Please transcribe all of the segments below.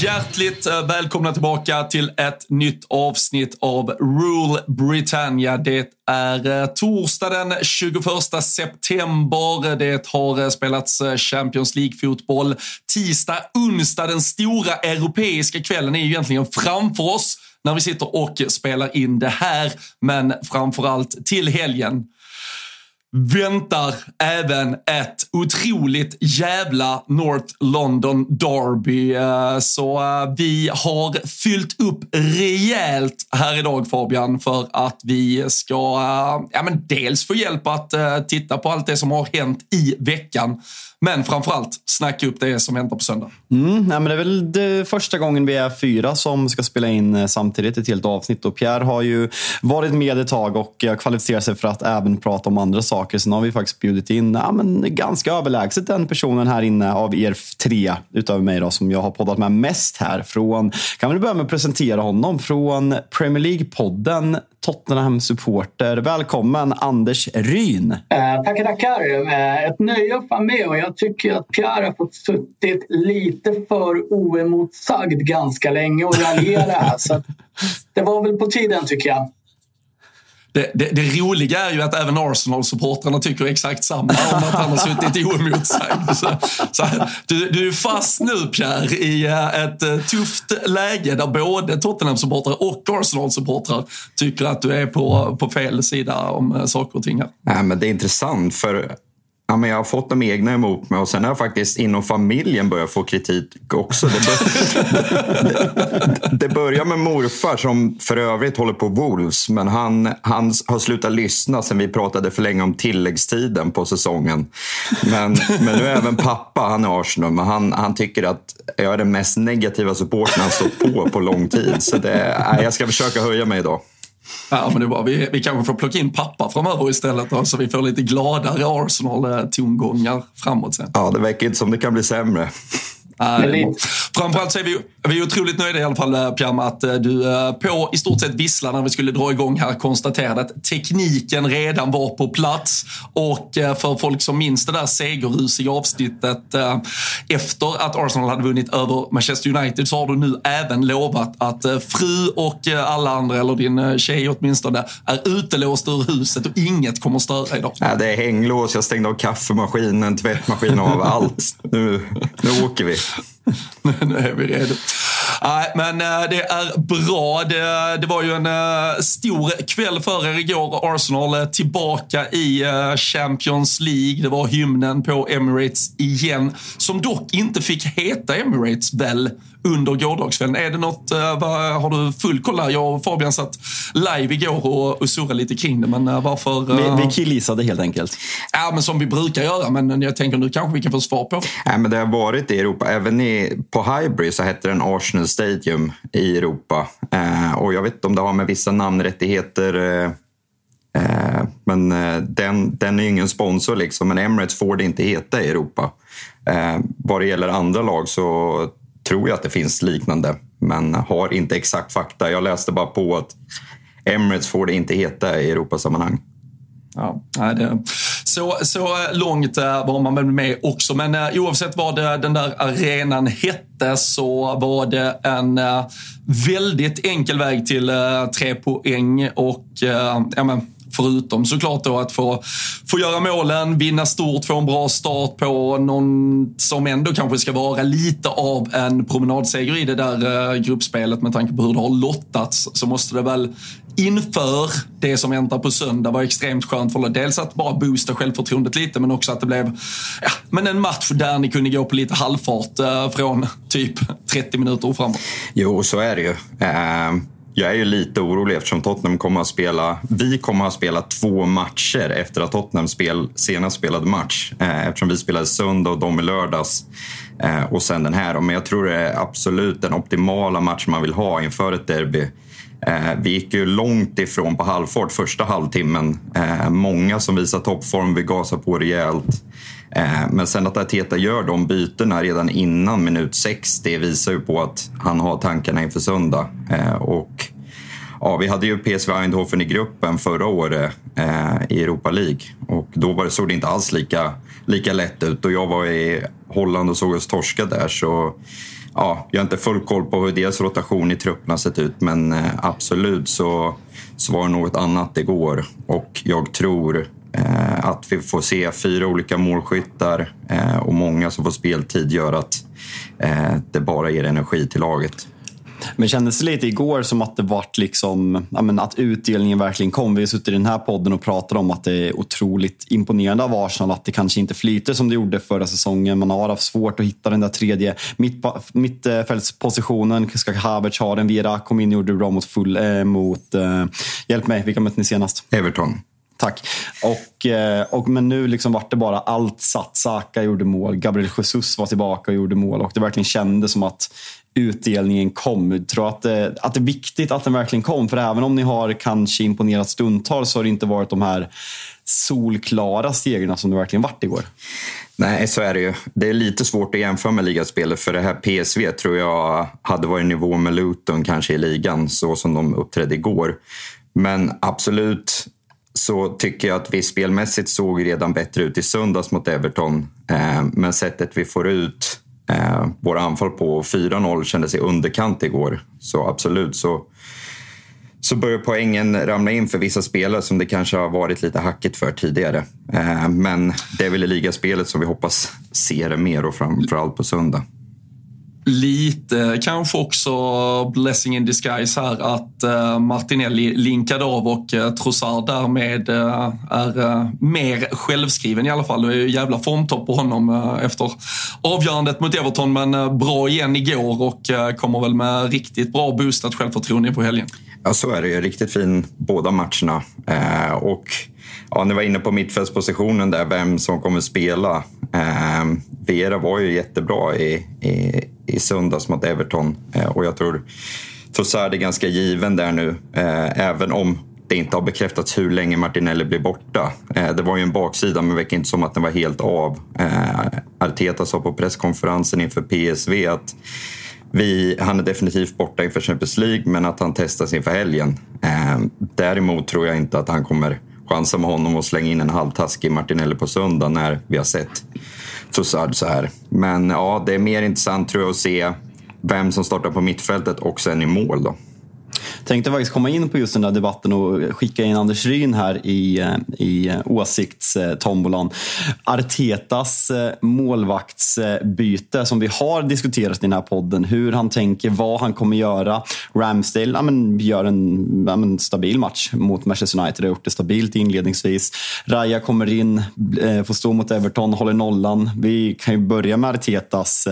hjärtligt eh, välkomna tillbaka till ett nytt avsnitt av Rule Britannia. Det är eh, torsdag den 21 september. Det har eh, spelats Champions League-fotboll. Tisdag, onsdag, den stora europeiska kvällen är ju egentligen framför oss när vi sitter och spelar in det här. Men framförallt till helgen väntar även ett otroligt jävla North London Derby. Eh, så eh, vi har fyllt upp rejält här idag Fabian för att vi ska eh, ja, men dels få hjälp att titta på allt det som har hänt i veckan. Men framförallt snacka upp det som väntar på söndag. Mm, nej, men det är väl det första gången vi är fyra som ska spela in samtidigt ett helt avsnitt. Och Pierre har ju varit med ett tag och kvalificerat sig för att även prata om andra saker. Sen har vi faktiskt bjudit in ja, men ganska överlägset den personen här inne av er tre, utöver mig då, som jag har poddat med mest här. Från, kan vi börja med att presentera honom? Från Premier League-podden Tottenham-supporter. Välkommen Anders Ryn. Eh, tackar, tackar. Eh, ett nöje att vara med och jag tycker att Pierre har fått suttit lite för oemotsagd ganska länge och raljera. så det var väl på tiden tycker jag. Det, det, det, roliga är ju att även Arsenal-supportrarna tycker exakt samma om att han har suttit oemotsagd. Så, så, du, du är fast nu Pierre i eh, ett eh, tufft läge där både Tottenham-supportrar och Arsenal-supportrar tycker att du är på, på fel sida om eh, saker och ting. Här. Nej, men det är intressant för Ja, men jag har fått de egna emot mig och sen har jag faktiskt inom familjen börjat få kritik också. Det, bör... det, det börjar med morfar som för övrigt håller på Wolves men han, han har slutat lyssna sen vi pratade för länge om tilläggstiden på säsongen. Men, men nu är även pappa, han är Arsenal, men han, han tycker att jag är den mest negativa supporten han stått på på lång tid. Så det, jag ska försöka höja mig idag. Ja, men det var, vi, vi kanske får plocka in pappa framöver istället då, så vi får lite gladare Arsenal-tongångar eh, framåt sen. Ja, det verkar inte som det kan bli sämre. Äh, framförallt så är vi, vi är otroligt nöjda i alla fall eh, med att eh, du eh, på i stort sett vissla när vi skulle dra igång här konstaterade att tekniken redan var på plats. Och för folk som minns det där segerrusiga avsnittet efter att Arsenal hade vunnit över Manchester United så har du nu även lovat att fru och alla andra, eller din tjej åtminstone, är utelåst ur huset och inget kommer att störa idag. Ja, det är hänglås, jag stängde av kaffemaskinen, tvättmaskinen av allt. Nu, nu åker vi. nu är vi redo. Nej, men eh, det är bra. Det, det var ju en eh, stor kväll för er igår. Arsenal eh, tillbaka i Champions League. Det var hymnen på Emirates igen, som dock inte fick heta Emirates väl under gårdagskvällen. Är det något, vad, har du full koll där? Jag och Fabian satt live igår och, och surrade lite kring det, men varför? Vi, vi killgissade helt enkelt. Ja, men som vi brukar göra, men jag tänker nu kanske vi kan få svar på. Ja, men det har varit i Europa, även i, på Highbury så hette den Arsenal Stadium i Europa. Eh, och jag vet inte om det har med vissa namnrättigheter eh, eh Men eh, den, den är ju ingen sponsor liksom. Men Emirates får det inte heta i Europa. Eh, vad det gäller andra lag så tror jag att det finns liknande. Men har inte exakt fakta. Jag läste bara på att Emirates får det inte heta i Europasammanhang. Ja, det, så, så långt eh, var man väl med också. Men eh, oavsett vad eh, den där arenan hette så var det en eh, väldigt enkel väg till eh, tre poäng. Och ja, men, Förutom såklart då att få, få göra målen, vinna stort, få en bra start på någon som ändå kanske ska vara lite av en promenadseger i det där eh, gruppspelet med tanke på hur det har lottats så måste det väl inför det som väntar på söndag var extremt skönt för Dels att bara boosta självförtroendet lite men också att det blev ja, men en match där ni kunde gå på lite halvfart eh, från typ 30 minuter och framåt. Jo, så är det ju. Uh jag är ju lite orolig eftersom Tottenham kommer att spela... Vi kommer att spela två matcher efter att Tottenham spel, senast spelade match. Eh, eftersom vi spelade söndag och de i lördags. Eh, och sen den här. Men jag tror det är absolut den optimala match man vill ha inför ett derby. Eh, vi gick ju långt ifrån på halvfart första halvtimmen. Många som visar toppform, vi gasar på rejält. Eh, men sen att Arteta gör de bytena redan innan minut 60 visar ju på att han har tankarna inför söndag. Eh, och ja, vi hade ju PSV Eindhoven i gruppen förra året eh, i Europa League. Och då var det, såg det inte alls lika, lika lätt ut. Och jag var i Holland och såg oss torska där. Så ja, jag har inte full koll på hur deras rotation i truppen har sett ut. Men absolut så, så var det något annat igår. Och jag tror att vi får se fyra olika målskyttar eh, och många som får speltid gör att eh, det bara ger energi till laget. Men kändes det lite igår som att det vart liksom, men, att utdelningen verkligen kom? Vi har suttit i den här podden och pratat om att det är otroligt imponerande av Arsenal att det kanske inte flyter som det gjorde förra säsongen. Man har haft svårt att hitta den där tredje mittfältspositionen. Ska Havertz ha den? Vieira kom in och gjorde bra mot, full, äh, mot äh, hjälp mig, vilka mötte ni senast? Everton. Tack. Och, eh, och, men nu liksom vart det bara allt satt. Saka gjorde mål, Gabriel Jesus var tillbaka och gjorde mål och det verkligen kändes som att utdelningen kom. Jag tror att det, att det är viktigt att den verkligen kom. För även om ni har kanske imponerat stundtals så har det inte varit de här solklara stegarna som det verkligen vart igår. Nej, så är det ju. Det är lite svårt att jämföra med ligaspelet för det här PSV tror jag hade varit i nivå med Luton kanske i ligan så som de uppträdde igår. Men absolut så tycker jag att vi spelmässigt såg redan bättre ut i söndags mot Everton. Eh, men sättet vi får ut eh, våra anfall på 4-0 kändes i underkant igår. Så absolut så, så börjar poängen ramla in för vissa spelare som det kanske har varit lite hackigt för tidigare. Eh, men det är väl i ligaspelet som vi hoppas se det mer och framförallt på söndag lite kanske också blessing in disguise här att uh, Martinelli linkade av och uh, Trossard därmed uh, eh, är mer självskriven i alla fall. Det är ju jävla formtopp på honom efter avgörandet mot Everton men bra igen igår och kommer väl med riktigt bra boostat självförtroende på helgen. Ja, så är det ju. Riktigt fin båda matcherna. och ja, ni var inne på mittfältspositionen där, vem som kommer spela. Eh, Vera var ju jättebra i, i, i söndags mot Everton eh, och jag tror Trossard är ganska given där nu, eh, även om det inte har bekräftats hur länge Martinelli blir borta. Eh, det var ju en baksida, men det verkar inte som att den var helt av. Eh, Arteta sa på presskonferensen inför PSV att vi, han är definitivt borta inför Champions League, men att han testas inför helgen. Eh, däremot tror jag inte att han kommer chansa med honom och slänga in en halvtaskig Martinelli på söndag när vi har sett Trossard så här. Men ja, det är mer intressant tror jag att se vem som startar på mittfältet och sen i mål då. Tänkte faktiskt komma in på just den där debatten och skicka in Anders Ryn här i, eh, i eh, åsiktstombolan. Artetas eh, målvaktsbyte som vi har diskuterat i den här podden. Hur han tänker, vad han kommer göra. Ramsdale ja, men, gör en ja, men, stabil match mot Manchester United. Har gjort det stabilt inledningsvis. Raja kommer in, får stå mot Everton, håller nollan. Vi kan ju börja med Artetas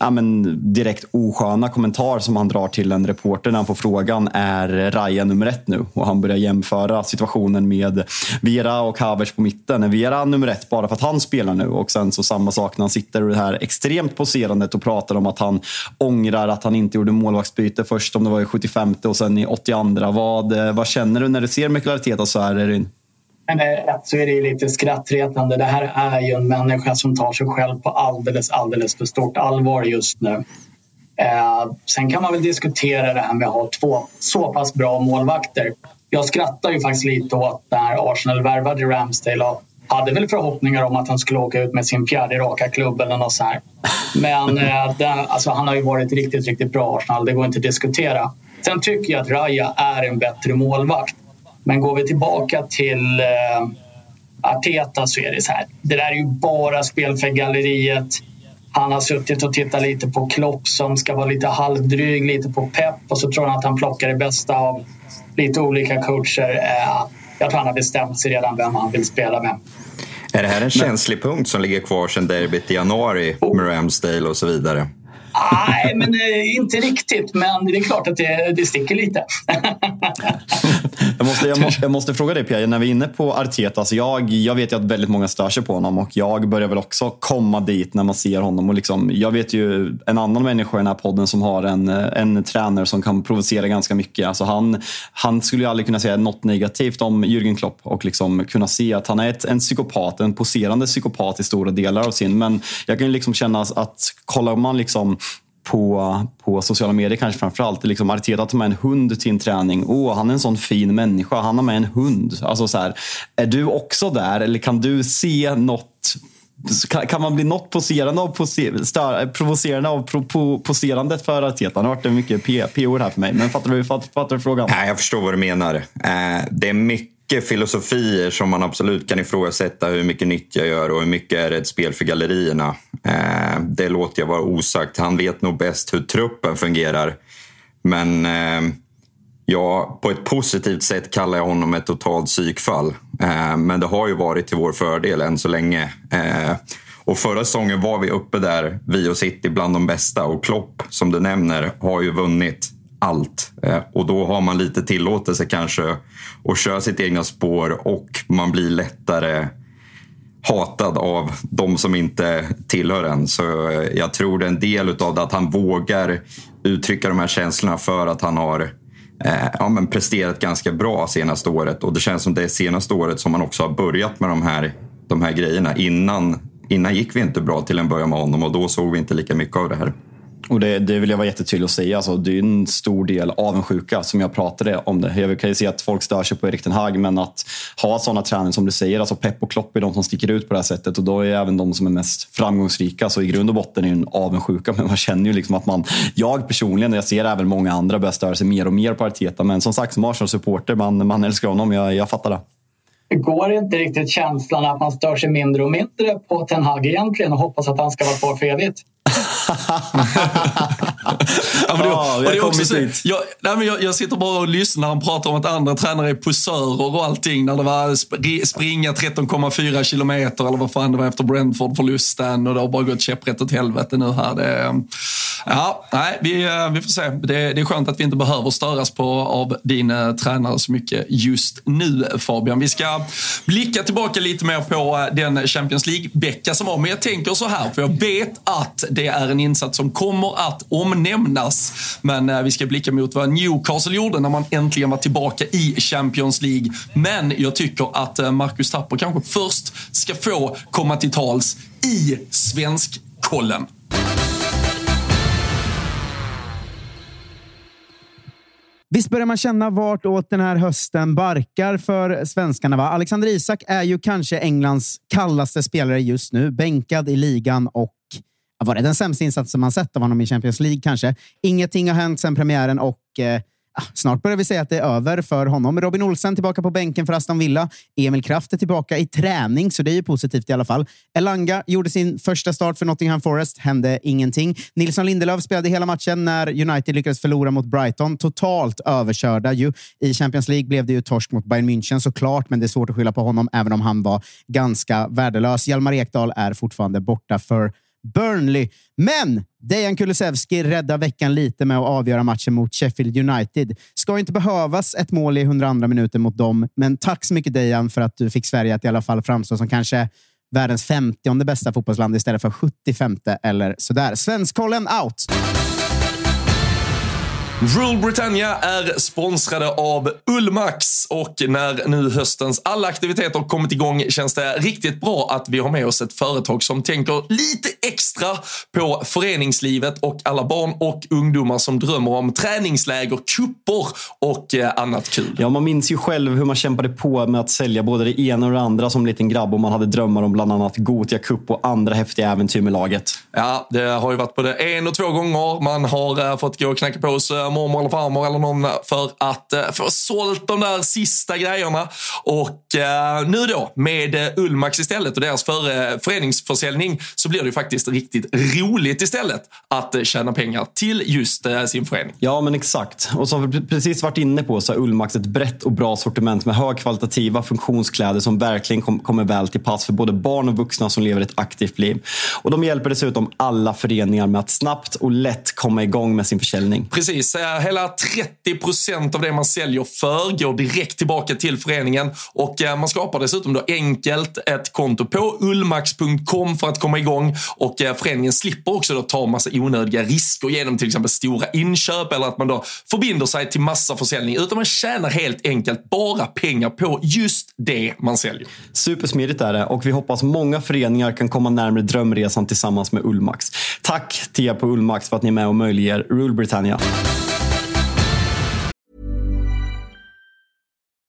ja, men, direkt osköna kommentar som han drar till en reporter när han får frågan är Raja nummer ett nu? Och han börjar jämföra situationen med Vera och Havertz på mitten. Är Vera nummer ett bara för att han spelar nu? Och sen så samma sak när han sitter i det här extremt poserandet och pratar om att han ångrar att han inte gjorde målvaktsbyte först om det var i 75 och sen i 82. Vad, eh, vad känner du när du ser Mikael Arteta så här, Erin? Men eh, ett så är det ju lite skrattretande. Det här är ju en människa som tar sig själv på alldeles, alldeles för stort allvar just nu. Eh, sen kan man väl diskutera det här med att ha två så pass bra målvakter. Jag skrattar ju faktiskt lite åt när Arsenal värvade Ramsdale och hade väl förhoppningar om att han skulle åka ut med sin fjärde raka klubb eller något så här. Men eh, den, alltså, han har ju varit riktigt, riktigt bra Arsenal. Det går inte att diskutera. Sen tycker jag att Raya är en bättre målvakt. Men går vi tillbaka till eh, Arteta så är det så här. Det där är ju bara spel för galleriet. Han har suttit och tittat lite på Klopp som ska vara lite halvdryg, lite på pepp och så tror han att han plockar det bästa av lite olika coacher. Eh, jag tror han har bestämt sig redan vem han vill spela med. Är det här en känslig punkt som ligger kvar sedan derbyt i januari med Ramsdale och så vidare? Nej, men eh, inte riktigt. Men det är klart att det, det sticker lite. jag, måste, jag, måste, jag måste fråga dig Pia, när vi är inne på Arteta. Alltså jag, jag vet ju att väldigt många stör sig på honom och jag börjar väl också komma dit när man ser honom. Och liksom, jag vet ju en annan människa i den här podden som har en, eh, en tränare som kan provocera ganska mycket. Alltså han, han skulle ju aldrig kunna säga något negativt om Jürgen Klopp och liksom kunna se att han är ett, en psykopat, en poserande psykopat i stora delar av sin. Men jag kan ju liksom känna att kollar man liksom på, på sociala medier kanske framförallt. Liksom Arteta tar med en hund till en träning. Åh, han är en sån fin människa. Han har med en hund. Alltså så här, är du också där eller kan du se något kan, man bli något poserande av, poser, stör, provocerande av pro, po, poserandet för Arteta? Nu har varit mycket p-ord här för mig. Men fattar du, fattar, fattar du frågan? Nej, jag förstår vad du menar. Eh, det är mycket mycket filosofier som man absolut kan ifrågasätta hur mycket nytt jag gör och hur mycket är det ett spel för gallerierna. Eh, det låter jag vara osagt. Han vet nog bäst hur truppen fungerar. Men eh, ja, på ett positivt sätt kallar jag honom ett totalt psykfall. Eh, men det har ju varit till vår fördel än så länge. Eh, och förra säsongen var vi uppe där, vi och City, bland de bästa. Och Klopp, som du nämner, har ju vunnit allt. Eh, och då har man lite tillåtelse kanske att köra sitt egna spår och man blir lättare hatad av de som inte tillhör en. Så eh, jag tror det är en del av det att han vågar uttrycka de här känslorna för att han har eh, ja, men presterat ganska bra senaste året. Och det känns som det är senaste året som man också har börjat med de här, de här grejerna. Innan, innan gick vi inte bra till en början med honom och då såg vi inte lika mycket av det här. Och det, det vill jag vara jättetydlig och säga. Alltså, det är en stor del avundsjuka som jag pratade om det. Jag kan ju se att folk stör sig på Erik Ten Hag, men att ha sådana tränare som du säger, alltså Pep och Klopp är de som sticker ut på det här sättet och då är även de som är mest framgångsrika. Så i grund och botten är det en avundsjuka, men man känner ju liksom att man, jag personligen, och jag ser även många andra börjar störa sig mer och mer på Arteta, men som sagt som Arsenal-supporter, man, man älskar honom. Jag, jag fattar det. Går inte riktigt känslan att man stör sig mindre och mindre på Ten Hag egentligen och hoppas att han ska vara kvar för evigt? ja, men det, det är också så, jag, nej, men jag, jag sitter bara och lyssnar. Han pratar om att andra tränare är posörer och allting. När det var springa 13,4 kilometer eller vad fan det var efter Brentford-förlusten och det har bara gått käpprätt åt helvete nu här. Det, ja, nej, vi, eh, vi får se. Det, det är skönt att vi inte behöver störas på av din eh, tränare så mycket just nu Fabian. Vi ska blicka tillbaka lite mer på eh, den Champions League-vecka som var. Men jag tänker så här, för jag vet att det är en insats som kommer att omnämnas. Men eh, vi ska blicka mot vad Newcastle gjorde när man äntligen var tillbaka i Champions League. Men jag tycker att eh, Marcus Tapper kanske först ska få komma till tals i Svenskkollen. Visst börjar man känna vart åt den här hösten barkar för svenskarna? Va? Alexander Isak är ju kanske Englands kallaste spelare just nu. Bänkad i ligan och var det den sämsta insatsen man sett av honom i Champions League kanske. Ingenting har hänt sedan premiären och eh, snart börjar vi säga att det är över för honom. Robin Olsen tillbaka på bänken för Aston Villa. Emil Kraft är tillbaka i träning, så det är ju positivt i alla fall. Elanga gjorde sin första start för Nottingham Forest. Hände ingenting. Nilsson Lindelöf spelade hela matchen när United lyckades förlora mot Brighton. Totalt överkörda ju. I Champions League blev det ju torsk mot Bayern München såklart, men det är svårt att skylla på honom, även om han var ganska värdelös. Hjalmar Ekdal är fortfarande borta för Burnley. Men Dejan Kulusevski räddar veckan lite med att avgöra matchen mot Sheffield United. Ska inte behövas ett mål i 102 minuter mot dem, men tack så mycket Dejan för att du fick Sverige att i alla fall framstå som kanske världens 50 bästa fotbollsland istället för 75 eller sådär. Svenskkollen out! Rule Britannia är sponsrade av Ullmax och när nu höstens alla aktiviteter kommit igång känns det riktigt bra att vi har med oss ett företag som tänker lite extra på föreningslivet och alla barn och ungdomar som drömmer om träningsläger, kupper och eh, annat kul. Ja, man minns ju själv hur man kämpade på med att sälja både det ena och det andra som liten grabb och man hade drömmar om bland annat Gotia Cup och andra häftiga äventyr med laget. Ja, det har ju varit både en och två gånger man har uh, fått gå och knacka på uh, mormor eller farmor eller någon för att uh, få sålt de där sista grejerna. Och nu då med Ullmax istället och deras för, föreningsförsäljning så blir det ju faktiskt riktigt roligt istället att tjäna pengar till just sin förening. Ja, men exakt. Och som vi precis varit inne på så har Ullmax ett brett och bra sortiment med högkvalitativa funktionskläder som verkligen kom, kommer väl till pass för både barn och vuxna som lever ett aktivt liv. Och de hjälper dessutom alla föreningar med att snabbt och lätt komma igång med sin försäljning. Precis, hela 30 procent av det man säljer för går direkt tillbaka till föreningen och eh, man skapar dessutom då enkelt ett konto på ullmax.com för att komma igång och eh, föreningen slipper också då ta massa onödiga risker genom till exempel stora inköp eller att man då förbinder sig till massa försäljning utan man tjänar helt enkelt bara pengar på just det man säljer. Supersmidigt är det och vi hoppas många föreningar kan komma närmare drömresan tillsammans med Ullmax. Tack till er på Ullmax för att ni är med och möjliggör Rule Britannia.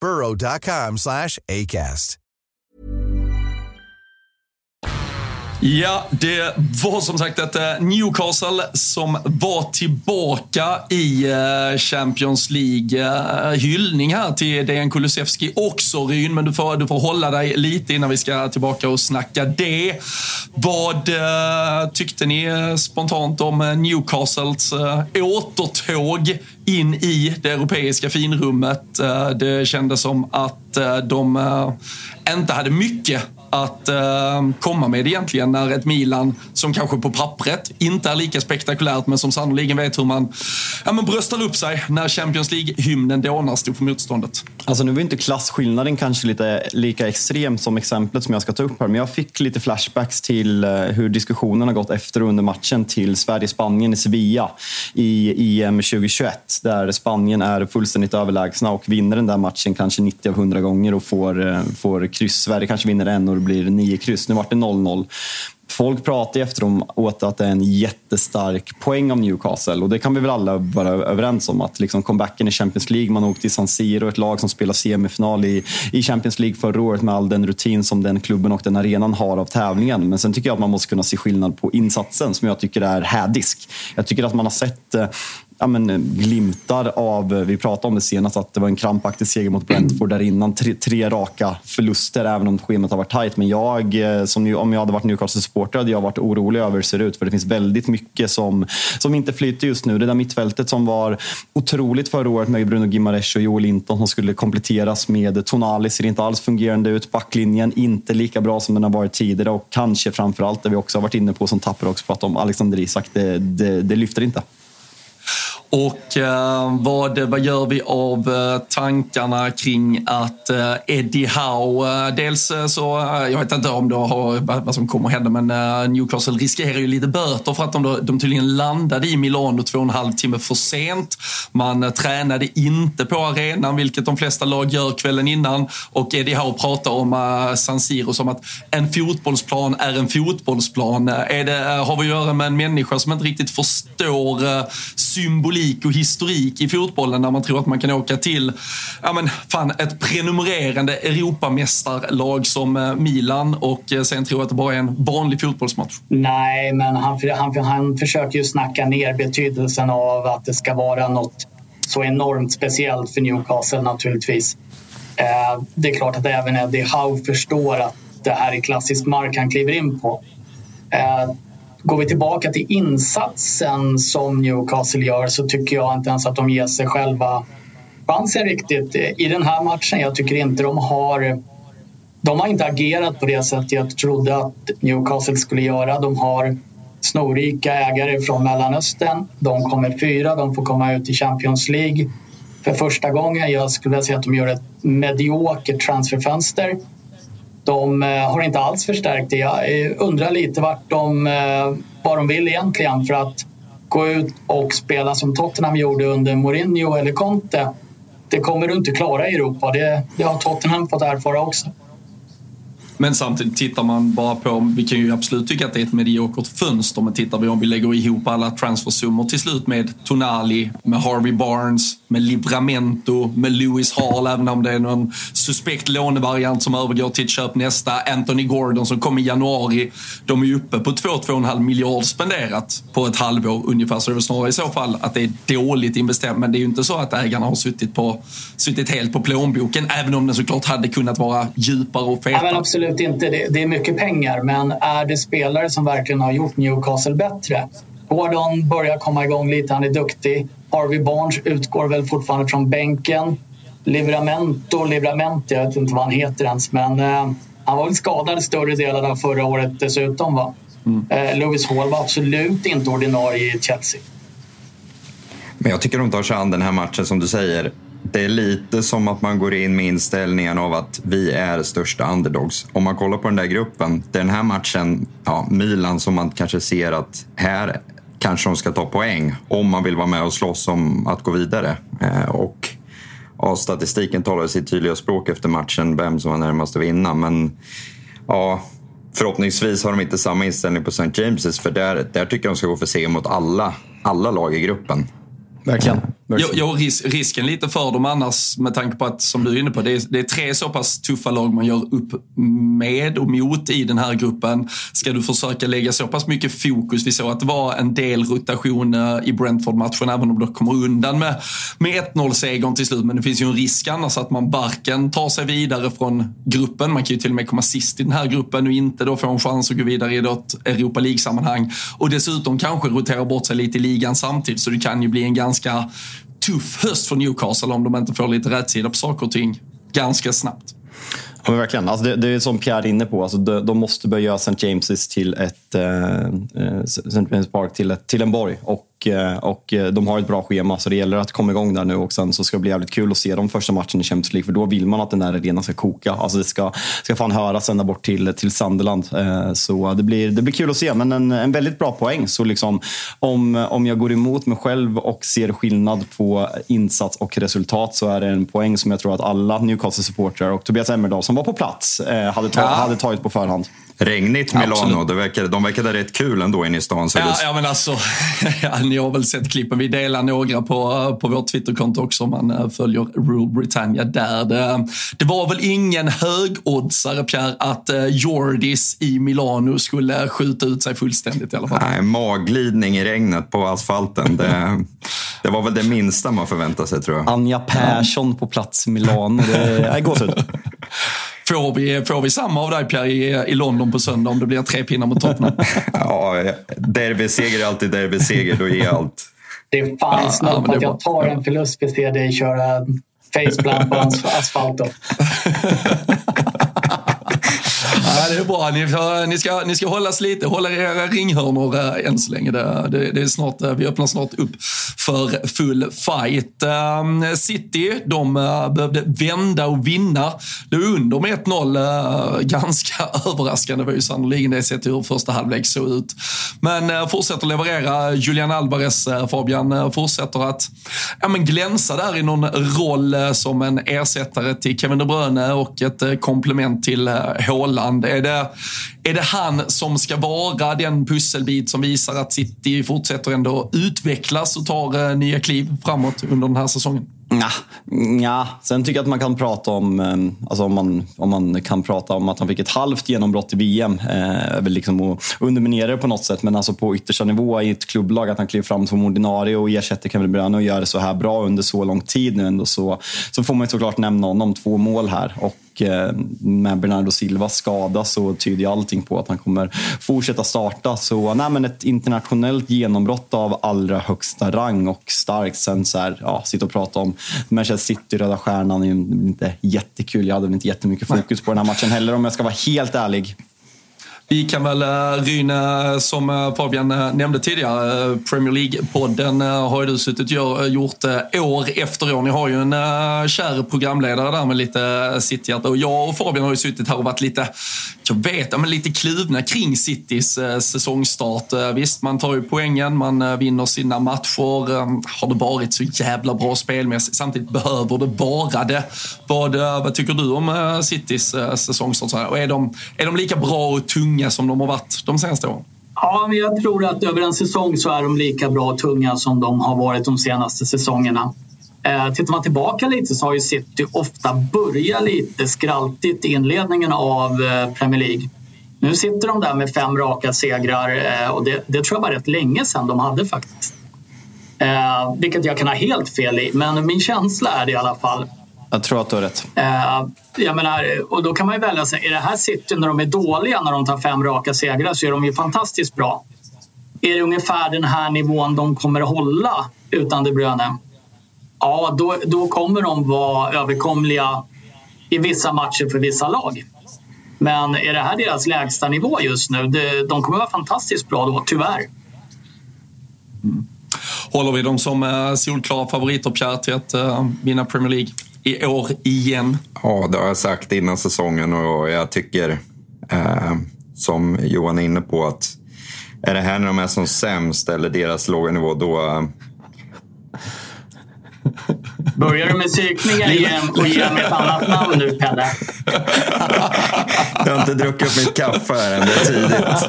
burrow.com slash ACAST. Ja, det var som sagt ett eh, Newcastle som var tillbaka i eh, Champions League. Eh, hyllning här till Dejan Kulusevski också Ryn, men du får, du får hålla dig lite innan vi ska tillbaka och snacka det. Vad tyckte ni spontant om Newcastles återtåg in i det europeiska finrummet? Det kändes som att de inte hade mycket att eh, komma med egentligen när ett Milan som kanske på pappret inte är lika spektakulärt men som sannoliken vet hur man ja, men bröstar upp sig när Champions League-hymnen dånar stod för motståndet. Alltså nu var inte klasskillnaden kanske lite lika extrem som exemplet som jag ska ta upp här men jag fick lite flashbacks till eh, hur diskussionen har gått efter och under matchen till Sverige-Spanien i Sevilla i EM 2021 där Spanien är fullständigt överlägsna och vinner den där matchen kanske 90 av 100 gånger och får, eh, får kryss. Sverige kanske vinner en och det blir nio kryss. Nu vart det 0-0. Folk pratar efteråt att det är en jättestark poäng av Newcastle och det kan vi väl alla vara överens om att liksom comebacken i Champions League, man åkte till San Siro, ett lag som spelar semifinal i, i Champions League förra året med all den rutin som den klubben och den arenan har av tävlingen. Men sen tycker jag att man måste kunna se skillnad på insatsen som jag tycker är hädisk. Jag tycker att man har sett eh, ja, men, eh, glimtar av, eh, vi pratade om det senast, att det var en krampaktig seger mot Brentford där innan. Tre, tre raka förluster, även om schemat har varit tajt. Men jag, eh, som ju, om jag hade varit Newcastle-supporter, hade jag varit orolig över hur det ser ut. För det finns väldigt mycket som, som inte flyter just nu. Det där mittfältet som var otroligt förra året med Bruno Gimares och Joel Linton som skulle kompletteras med Tonali ser inte alls fungerande ut. Backlinjen inte lika bra som den har varit tidigare och kanske framförallt det vi också har varit inne på som Tapper också pratade om, Alexander Isak. Det, det, det lyfter inte. Och eh, vad, vad gör vi av eh, tankarna kring att eh, Eddie Howe, eh, dels eh, så, eh, jag vet inte om det har, vad, vad som kommer hända, men eh, Newcastle riskerar ju lite böter för att de, de tydligen landade i Milano två och en halv timme för sent. Man eh, tränade inte på arenan, vilket de flesta lag gör kvällen innan. Och Eddie Howe pratar om eh, San Siro som att en fotbollsplan är en fotbollsplan. Eh, är det, eh, har vi att göra med en människa som inte riktigt förstår eh, symbolik och historik i fotbollen när man tror att man kan åka till ja men, fan, ett prenumererande Europamästarlag som eh, Milan och eh, sen tror att det bara är en vanlig fotbollsmatch. Nej, men han, han, han försöker ju snacka ner betydelsen av att det ska vara något så enormt speciellt för Newcastle naturligtvis. Eh, det är klart att även Eddie Howe förstår att det här är klassisk mark han kliver in på. Eh, går vi tillbaka till insatsen som Newcastle gör så tycker jag inte ens att de ger sig själva chansen riktigt i den här matchen. Jag tycker inte de har de har inte agerat på det sätt jag trodde att Newcastle skulle göra. De har snorrika ägare från Mellanöstern. De kommer fyra, de får komma ut i Champions League för första gången. Jag skulle vilja säga att de gör ett mediokert transferfönster. De eh, har inte alls förstärkt det. Jag eh, undrar lite vart de, eh, vad de vill egentligen för att gå ut och spela som Tottenham gjorde under Mourinho eller Conte. Det kommer du inte klara i Europa. Det, det har Tottenham fått erfara också. Men samtidigt tittar man bara på, vi kan ju absolut tycka att det är ett mediokert fönster, men tittar vi om vi lägger ihop alla transfersummor till slut med Tonali, med Harvey Barnes, med Libramento, med Lewis Hall, även om det är någon suspekt lånevariant som övergår till ett köp nästa, Anthony Gordon som kom i januari. De är ju uppe på 2-2,5 miljard spenderat på ett halvår ungefär, så det är väl snarare i så fall att det är dåligt investerat. Men det är ju inte så att ägarna har suttit, på, suttit helt på plånboken, även om den såklart hade kunnat vara djupare och fetare. Ja, absolut inte. Det, det, är mycket pengar, men är det spelare som verkligen har gjort Newcastle bättre? Gordon börjar komma igång lite, han är duktig. Harvey Barnes utgår väl fortfarande från bänken. Livramento, Livramento, jag vet inte vad han heter ens, men eh, han var väl skadad större delen av förra året dessutom. Va? Mm. Eh, Lewis Hall var absolut inte ordinarie i Chelsea. Men jag tycker de tar sig an den här matchen som du säger det är lite som att man går in med inställningen av att vi är största underdogs. Om man kollar på den där gruppen, den här matchen, ja, Milan som man kanske ser att här kanske de ska ta poäng om man vill vara med och slåss om att gå vidare. Eh, och ja, statistiken talar sitt tydliga språk efter matchen, vem som var närmast att vinna. Men ja, förhoppningsvis har de inte samma inställning på St. James's för där, där tycker jag de ska gå för seger mot alla, alla lag i gruppen. Verkligen. Jo, jo ris risken lite för dem annars med tanke på att, som du är inne på, det är, det är, tre så pass tuffa lag man gör upp med och mot i den här gruppen. Ska du försöka lägga så pass mycket fokus, vi såg att det var en del rotation i Brentford-matchen, även om de kommer undan med, med 1-0-segern till slut. Men det finns ju en risk annars att man varken tar sig vidare från gruppen, man kan ju till och med komma sist i den här gruppen och inte då få en chans att gå vidare i ett Europa League-sammanhang. Och dessutom kanske rotera bort sig lite i ligan samtidigt, så det kan ju bli en ganska tuff höst för Newcastle om de inte får lite rätsida på saker och ting ganska snabbt. Ja, men verkligen. Alltså det, det är som Pierre är inne på. Alltså de, de måste börja göra St. James's till ett eh, eh St. James Park till, ett, till en borg. Och och, eh, de har ett bra schema så det gäller att komma igång där nu och sen så ska det bli jävligt kul att se de första matchen i Champions League för då vill man att den där arenan ska koka. Alltså det ska, ska fan höras ända bort till, till Sunderland. Eh, så det blir, det blir kul att se men en, en väldigt bra poäng. Så liksom, om, om jag går emot mig själv och ser skillnad på insats och resultat så är det en poäng som jag tror att alla Newcastle-supportrar och Tobias Emmerdahl som var på plats hade, ta, ja. hade tagit på förhand. Regnigt Milano. Det verkade, de verkade rätt kul ändå inne i stan. Så ja, det... ja, men alltså, ja, ni har väl sett klippen. Vi delar några på, på vårt Twitterkonto också om man eh, följer Rule Britannia där. Det, det var väl ingen högoddsare, Pierre, att uh, Jordis i Milano skulle skjuta ut sig fullständigt i alla fall. Nej, magglidning i regnet på asfalten. Det, det var väl det minsta man förväntade sig, tror jag. Anja Persson på plats i Milano. Det är gåshud. Får vi, får vi samma av dig Pierre i, i London på söndag om det blir tre pinnar mot Tottenham? ja, derbyseger är alltid derbyseger. Då ger jag allt. Det är fan ja, snudd på att jag tar en förlust för att se dig köra faceplant på asfalt. det är bra. Ni, ni, ska, ni ska hållas lite, hålla era ringhörnor äh, än så länge. Det, det, det är snart, eh, vi öppnar snart upp för full fight. Äh, City, de äh, behövde vända och vinna. Det var under med 1-0. Ganska överraskande var ju sannerligen det sett hur första halvlek såg ut. Men fortsätter leverera. Julian Alvarez, Fabian, fortsätter att ja, men glänsa där i någon roll som en ersättare till Kevin De Bruyne och ett komplement till Haaland. Är det, är det han som ska vara den pusselbit som visar att City fortsätter ändå utvecklas och tar eh, nya kliv framåt under den här säsongen? Ja, ja, sen tycker jag att man kan prata om, ehm, alltså om, man, om man kan prata om att han fick ett halvt genombrott i VM. Eh, liksom och underminera det på något sätt, men alltså på yttersta nivå i ett klubblag, att han kliver fram som ordinarie och ersätter Kevin Bruyne och gör det så här bra under så lång tid nu ändå så, så får man såklart nämna honom. Två mål här och Eh, med Bernardo Silvas skada så tyder allting på att han kommer fortsätta starta. Så nej, men ett internationellt genombrott av allra högsta rang och starkt. Sen så här, ja, sitta och prata om Manchester City, Röda Stjärnan, är inte jättekul. Jag hade väl inte jättemycket fokus på den här matchen heller om jag ska vara helt ärlig. Vi kan väl eh, ryna, eh, som eh, Fabian nämnde tidigare, Premier League-podden har ju du suttit och gjort år efter år. Ni har ju en kär programledare där med lite Cityhjärta och jag och Fabian har ju suttit här och varit lite, jag vet, men lite kluvna kring Citys säsongstart. Visst, man tar ju poängen, man vinner sina matcher. Har det varit så jävla bra spelmässigt? Samtidigt behöver det vara det. Vad, vad tycker du om Citys säsongstart? Och är de, är de lika bra och tunga tunga som de har varit de senaste åren? Ja, men jag tror att över en säsong så är de lika bra och tunga som de har varit de senaste säsongerna. Eh, tittar man tillbaka lite så har ju City ofta börjat lite skraltigt i inledningen av eh, Premier League. Nu sitter de där med fem raka segrar eh, och det, det tror jag var rätt länge sedan de hade faktiskt. Eh, vilket jag kan ha helt fel i, men min känsla är det i alla fall. Jag tror att du har rätt. Uh, jag menar, och då kan man ju välja sig, är det här City när de är dåliga, när de tar fem raka segrar, så är de ju fantastiskt bra. Är det ungefär den här nivån de kommer att hålla utan De Bruyne? Ja, då, då kommer de vara överkomliga i vissa matcher för vissa lag. Men är det här deras lägsta nivå just nu? De kommer vara fantastiskt bra då, tyvärr. Mm. Håller vi dem som eh, solklara favoriter, Pierre, till att uh, vinna Premier League? I år igen? Ja, det har jag sagt innan säsongen och jag tycker, eh, som Johan är inne på, att är det här när de är som sämst eller deras låga nivå, då... Eh... Börjar du med psykningar igen och ger mig ett annat namn nu, Pelle? Jag har inte druckit upp mitt kaffe här än, det är tidigt.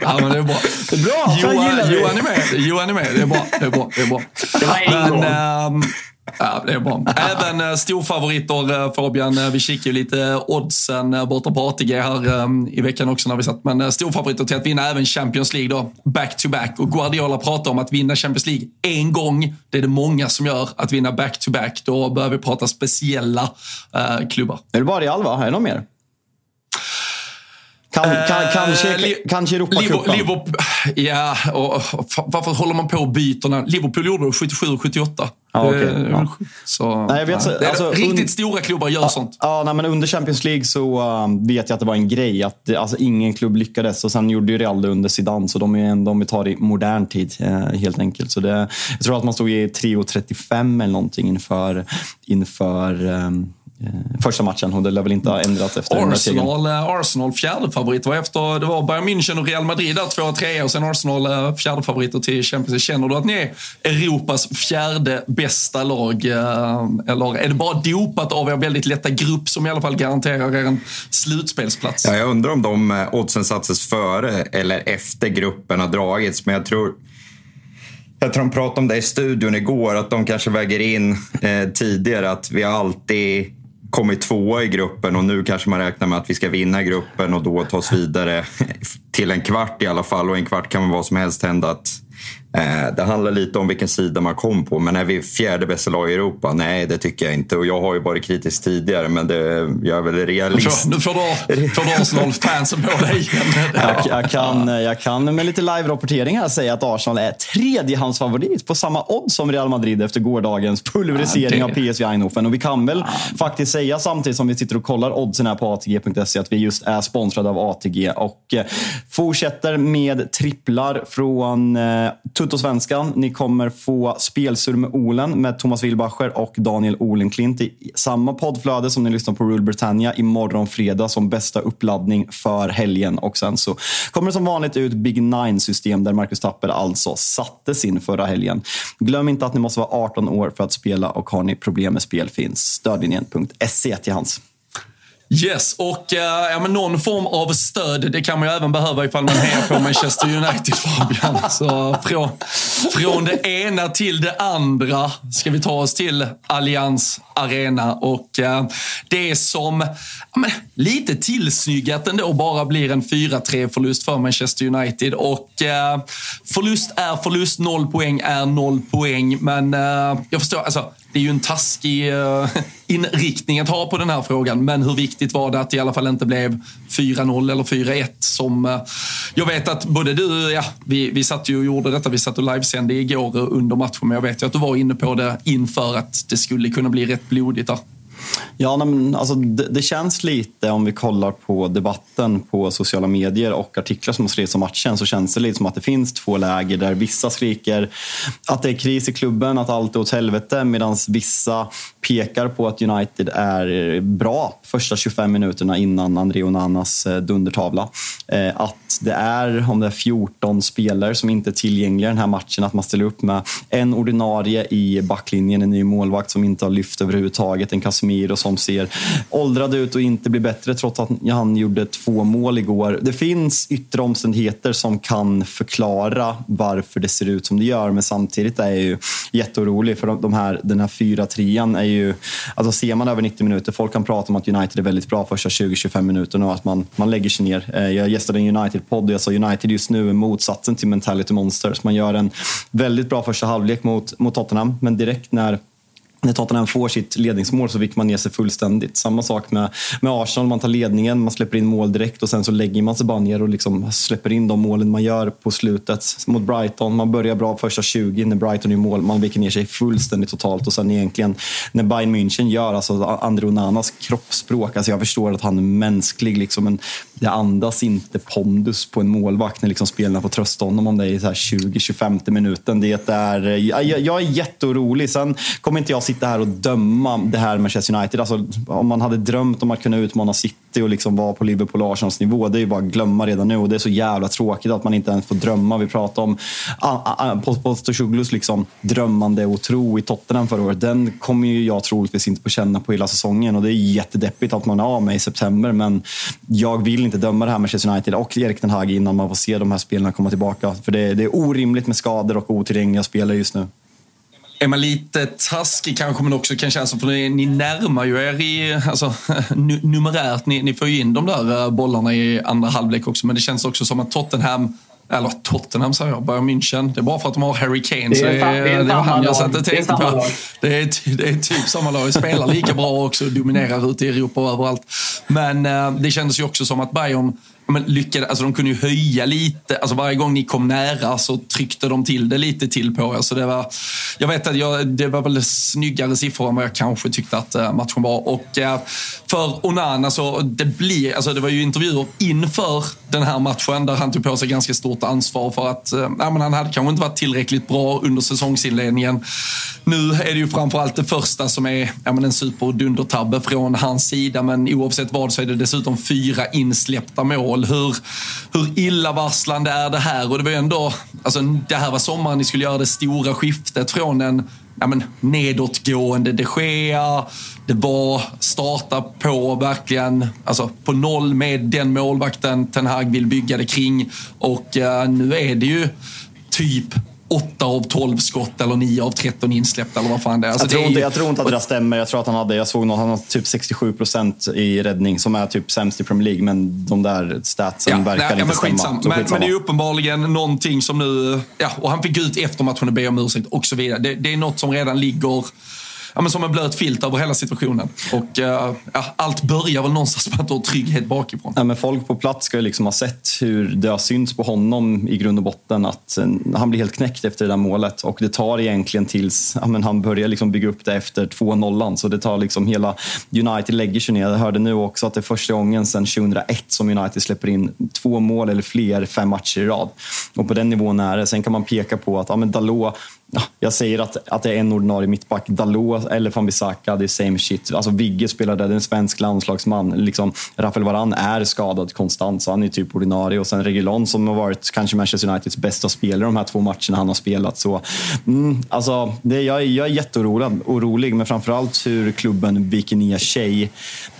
Ja, men det är bra. Det är bra, Johan, Johan är med. Johan är med. Det är bra. Det är bra. Det, är bra. det var en men, gång. Ähm, Ja, det är bra. Även eh, storfavoriter, eh, Fabian. Eh, vi kikade ju lite eh, oddsen borta på ATG här i veckan också när vi satt. Men storfavoriter till att vinna även Champions League då, back to back. Och Guardiola pratar om att vinna Champions League en gång. Det är det många som gör. Att vinna back to back. Då börjar vi prata speciella klubbar. Är det bara Real, va? Är det någon mer? Kan, kan, kanske, uh, kanske Europacupen? Liverpool, ja, och, varför håller man på och byter? Liverpool gjorde det 77-78. Ja, okay. ja. Så, nej, jag vet, ja. alltså, riktigt un... stora klubbar gör ja, sånt. Ja, nej, men under Champions League så uh, vet jag att det var en grej. Att alltså, ingen klubb lyckades. Och Sen gjorde ju Real det under Zidane, så de, är, de tar i modern tid uh, helt enkelt. Så det, jag tror att man stod i 3.35 eller någonting inför, inför um, Eh, första matchen och det lär väl inte ha ändrats efter Arsenal, eh, Arsenal fjärde favorit var efter, det var Bayern München och Real Madrid där, två, tre och sen Arsenal eh, fjärde favoriter till Champions League. Känner du att ni är Europas fjärde bästa lag? Eller är det bara dopat av er väldigt lätta grupp som i alla fall garanterar er en slutspelsplats? Ja, jag undrar om de oddsen sattes före eller efter gruppen har dragits, men jag tror jag tror de pratade om det i studion igår, att de kanske väger in eh, tidigare att vi alltid kommit tvåa i gruppen och nu kanske man räknar med att vi ska vinna gruppen och då ta oss vidare till en kvart i alla fall. Och en kvart kan väl vad som helst hända. Att det handlar lite om vilken sida man kom på, men är vi fjärde bästa lag i Europa? Nej, det tycker jag inte. Och jag har ju varit kritisk tidigare, men det, jag är väl realist. Nu får du, Arsenal-fansen på dig igen. Jag, jag, kan, jag kan med lite live-rapportering här säga att Arsenal är tredjehandsfavorit på samma odds som Real Madrid efter gårdagens pulverisering ja, av PSV Eindhoven. Och vi kan väl ja. faktiskt säga samtidigt som vi sitter och kollar oddsen här på ATG.se att vi just är sponsrade av ATG och eh, fortsätter med tripplar från eh, Tuttosvenskan. Ni kommer få spelsur med Olen med Thomas Wilbacher och Daniel Olenklint i samma poddflöde som ni lyssnar på Rule Britannia imorgon fredag som bästa uppladdning för helgen. Och sen så kommer det som vanligt ut Big Nine-system där Marcus Tapper alltså satte sin förra helgen. Glöm inte att ni måste vara 18 år för att spela och har ni problem med spel finns stödlinjen.se till hands. Yes, och uh, ja, men någon form av stöd det kan man ju även behöva ifall man hejar på Manchester United, Fabian. Så från, från det ena till det andra ska vi ta oss till Allians Arena. Och uh, det som ja, men, lite tillsnyggat ändå bara blir en 4-3 förlust för Manchester United. Och uh, förlust är förlust, noll poäng är noll poäng. Men jag förstår, alltså det är ju en taskig eh, inriktning att ha på den här frågan. Men hur viktigt var det att det i alla fall inte blev 4-0 eller 4-1 som eh, jag vet att både du, ja, vi, vi satt ju och gjorde detta, vi satt och livesände igår under matchen, men jag vet ju att du var inne på det inför att det skulle kunna bli rätt blodigt där. Ja, men, alltså, det, det, känns lite, om vi kollar på debatten på sociala medier och artiklar som har skrivits om matchen, så känns det lite som att det finns två läger där vissa skriker att det är kris i klubben, att allt är åt helvete, medan vissa pekar på att United är bra första 25 minuterna innan André Onanas eh, dundertavla. Eh, att det är, om det är 14 spelare som inte är tillgängliga i den här matchen, att man ställer upp med en ordinarie i backlinjen, en ny målvakt som inte har lyft överhuvudtaget, en Casemiro som ser åldrad ut och inte blir bättre trots att han gjorde två mål igår. Det finns yttre omständigheter som kan förklara varför det ser ut som det gör, men samtidigt är jag ju jätteorolig för de här, den här 4-3 är ju, alltså ser man över 90 minuter, folk kan prata om att United är väldigt bra första 20-25 minuterna och att man, man lägger sig ner. Eh, jag gästade en United-podd och jag sa United just nu är motsatsen till Mentality Monsters. Man gör en väldigt bra första halvlek mot, mot Tottenham, men direkt när när Tottenham får sitt ledningsmål så viker man ner sig fullständigt. Samma sak med, med Arsenal, man tar ledningen, man släpper in mål direkt och sen så lägger man sig bara ner och liksom släpper in de målen man gör på slutet. Mot Brighton, man börjar bra första 20 när Brighton är mål, man viker ner sig fullständigt totalt och sen egentligen när Bayern München gör, alltså André Onanas kroppsspråk, alltså jag förstår att han är mänsklig liksom, men det andas inte pondus på en målvakt när liksom spelarna får trösta honom om det är 20-25 minuten. Det är, eh, jag, jag är jätteorolig. Sen kommer inte jag sitta här och döma det här Manchester United. Alltså, om man hade drömt om att kunna utmana City och liksom vara på Liverpool och Arsenals nivå, det är ju bara att glömma redan nu. Och det är så jävla tråkigt att man inte ens får drömma. Vi pratade om ah, ah, ah, Postecoglous liksom, drömmande och tro i Tottenham förra året. Den kommer ju jag troligtvis inte få känna på hela säsongen och det är jättedeppigt att man är av med i september. Men jag vill inte döma det här Manchester United och Erik Ten Hag innan man får se de här spelarna komma tillbaka. För det, det är orimligt med skador och otillgängliga spelare just nu är man lite taskig kanske man också kan känna som, för ni närmar ju er i, alltså, numerärt, ni, ni får ju in de där eh, bollarna i andra halvlek också, men det känns också som att Tottenham eller Tottenham säger jag, Bayern München. Det är bara för att de har Harry Kane. Det är, så det, är, det var han jag tänkte på. Det är, det är typ samma lag. Spelar lika bra också, dominerar ute i Europa och överallt. Men eh, det kändes ju också som att Bayern men lyckade, alltså de kunde ju höja lite. Alltså varje gång ni kom nära så tryckte de till det lite till på er. Så det var, jag vet att jag, det var väl snyggare siffror än vad jag kanske tyckte att eh, matchen var. Och eh, för Onana så det blir, alltså det var ju intervjuer inför den här matchen där han tog på sig ganska stort ansvar för att eh, nej, men han hade kanske inte varit tillräckligt bra under säsongsinledningen. Nu är det ju framförallt det första som är ja, men en superdundertabbe från hans sida. Men oavsett vad så är det dessutom fyra insläppta mål mål. Hur, hur illavarslande är det här? Och det var ju ändå, alltså, det här var sommaren ni skulle göra det stora skiftet från en ja, men, nedåtgående de Gea. Det var starta på verkligen, alltså på noll med den målvakten Ten Hag vill bygga det kring. Och eh, nu är det ju typ 8 av 12 skott eller 9 av 13 insläppta eller vad fan det är. Alltså jag, tror det är inte, jag tror inte att det där stämmer. Jag tror att han hade, jag såg någon, han har typ 67 procent i räddning som är typ sämst i Premier League. Men de där statsen Ja, verkar nej, inte men stämma. skitsam. Så Men, skitsamma. men det är uppenbarligen någonting som nu... Ja, och han fick ut efter matchen och be om ursäkt och så vidare. Det, det är något som redan ligger ja, men som en blöt filt över hela situationen. Och eh, ja, allt börjar väl någonstans med att du har trygghet bakifrån. Ja, men folk på plats ska ju liksom ha sett hur det har synts på honom i grund och botten att eh, han blir helt knäckt efter det där målet. Och det tar egentligen tills ja, men han börjar liksom bygga upp det efter 2-0. Så det tar liksom hela... United lägger sig ner. Jag hörde nu också att det är första gången sedan 2001 som United släpper in två mål eller fler fem matcher i rad. Och på den nivån är det. Sen kan man peka på att ja, men Dalot jag säger att, att det är en ordinarie mittback. Dalot eller van Bissaka, det är same shit. Alltså Vigge spelar där, det är en svensk landslagsman. Liksom, Rafael Varan är skadad konstant, så han är typ ordinarie. Och sen Regulon som har varit kanske Manchester Uniteds bästa spelare de här två matcherna han har spelat. Så, mm, alltså, det, jag, jag är jätteorolig, orolig, men framförallt hur klubben viker ner sig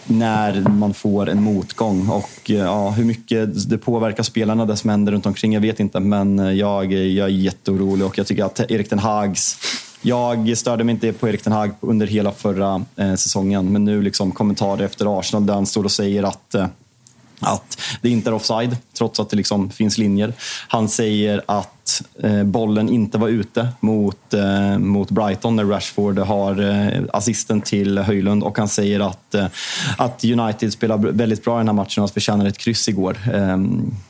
när man får en motgång. Och eh, ja, Hur mycket det påverkar spelarna, det som händer runt omkring, jag vet inte. Men eh, jag, jag är jätteorolig och jag tycker att Erik den Hags jag störde mig inte på Erik ten Hag under hela förra eh, säsongen, men nu liksom kommentarer efter Arsenal där han står och säger att eh, att det inte är offside, trots att det liksom finns linjer. Han säger att eh, bollen inte var ute mot, eh, mot Brighton när Rashford har eh, assisten till Höjlund och han säger att, att United spelar väldigt bra i den här matchen och förtjänar ett kryss igår. Eh,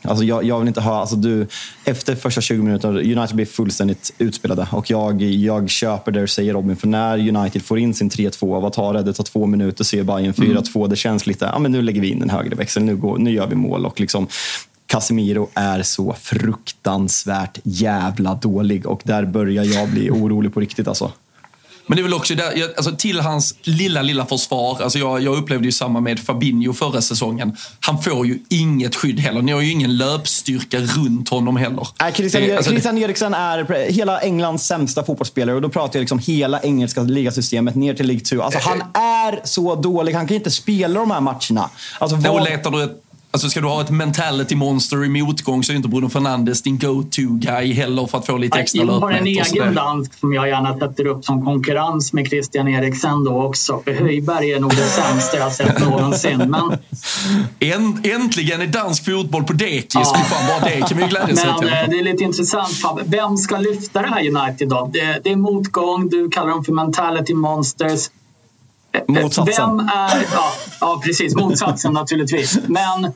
alltså jag, jag vill inte ha... Alltså du, efter första 20 minuterna, United blir fullständigt utspelade och jag, jag köper det du säger Robin, för när United får in sin 3-2, vad tar det? Det tar två minuter, så är Bayern 4-2. Mm. Det känns lite, ja men nu lägger vi in den högre växeln, nu, går, nu gör vi mål. Och liksom, Casemiro är så fruktansvärt jävla dålig och där börjar jag bli orolig på riktigt alltså. Men det är väl också där, alltså till hans lilla, lilla försvar. Alltså jag, jag upplevde ju samma med Fabinho förra säsongen. Han får ju inget skydd heller. Ni har ju ingen löpstyrka runt honom heller. Nej, Christian, det, alltså, Christian Eriksen är hela Englands sämsta fotbollsspelare och då pratar jag liksom hela engelska ligasystemet ner till League 2. Alltså, han är så dålig. Han kan inte spela de här matcherna. Alltså, vad... letar du ett Alltså ska du ha ett mentality monster i motgång så är inte Bruno Fernandes din go-to-guy heller för att få lite extra löpmeter. Jag har en egen dansk som jag gärna sätter upp som konkurrens med Christian Eriksen då också. För Höjberg är nog det sämsta jag sett någonsin. Men... Äntligen är dansk fotboll på dekis. Ja. Fan, bara det kan vi glädjas Men åt. eh, det är lite intressant. Vem ska lyfta det här United då? Det, det är motgång, du kallar dem för mentality monsters. Motsatsen. Vem är, ja, ja, precis. Motsatsen naturligtvis. Men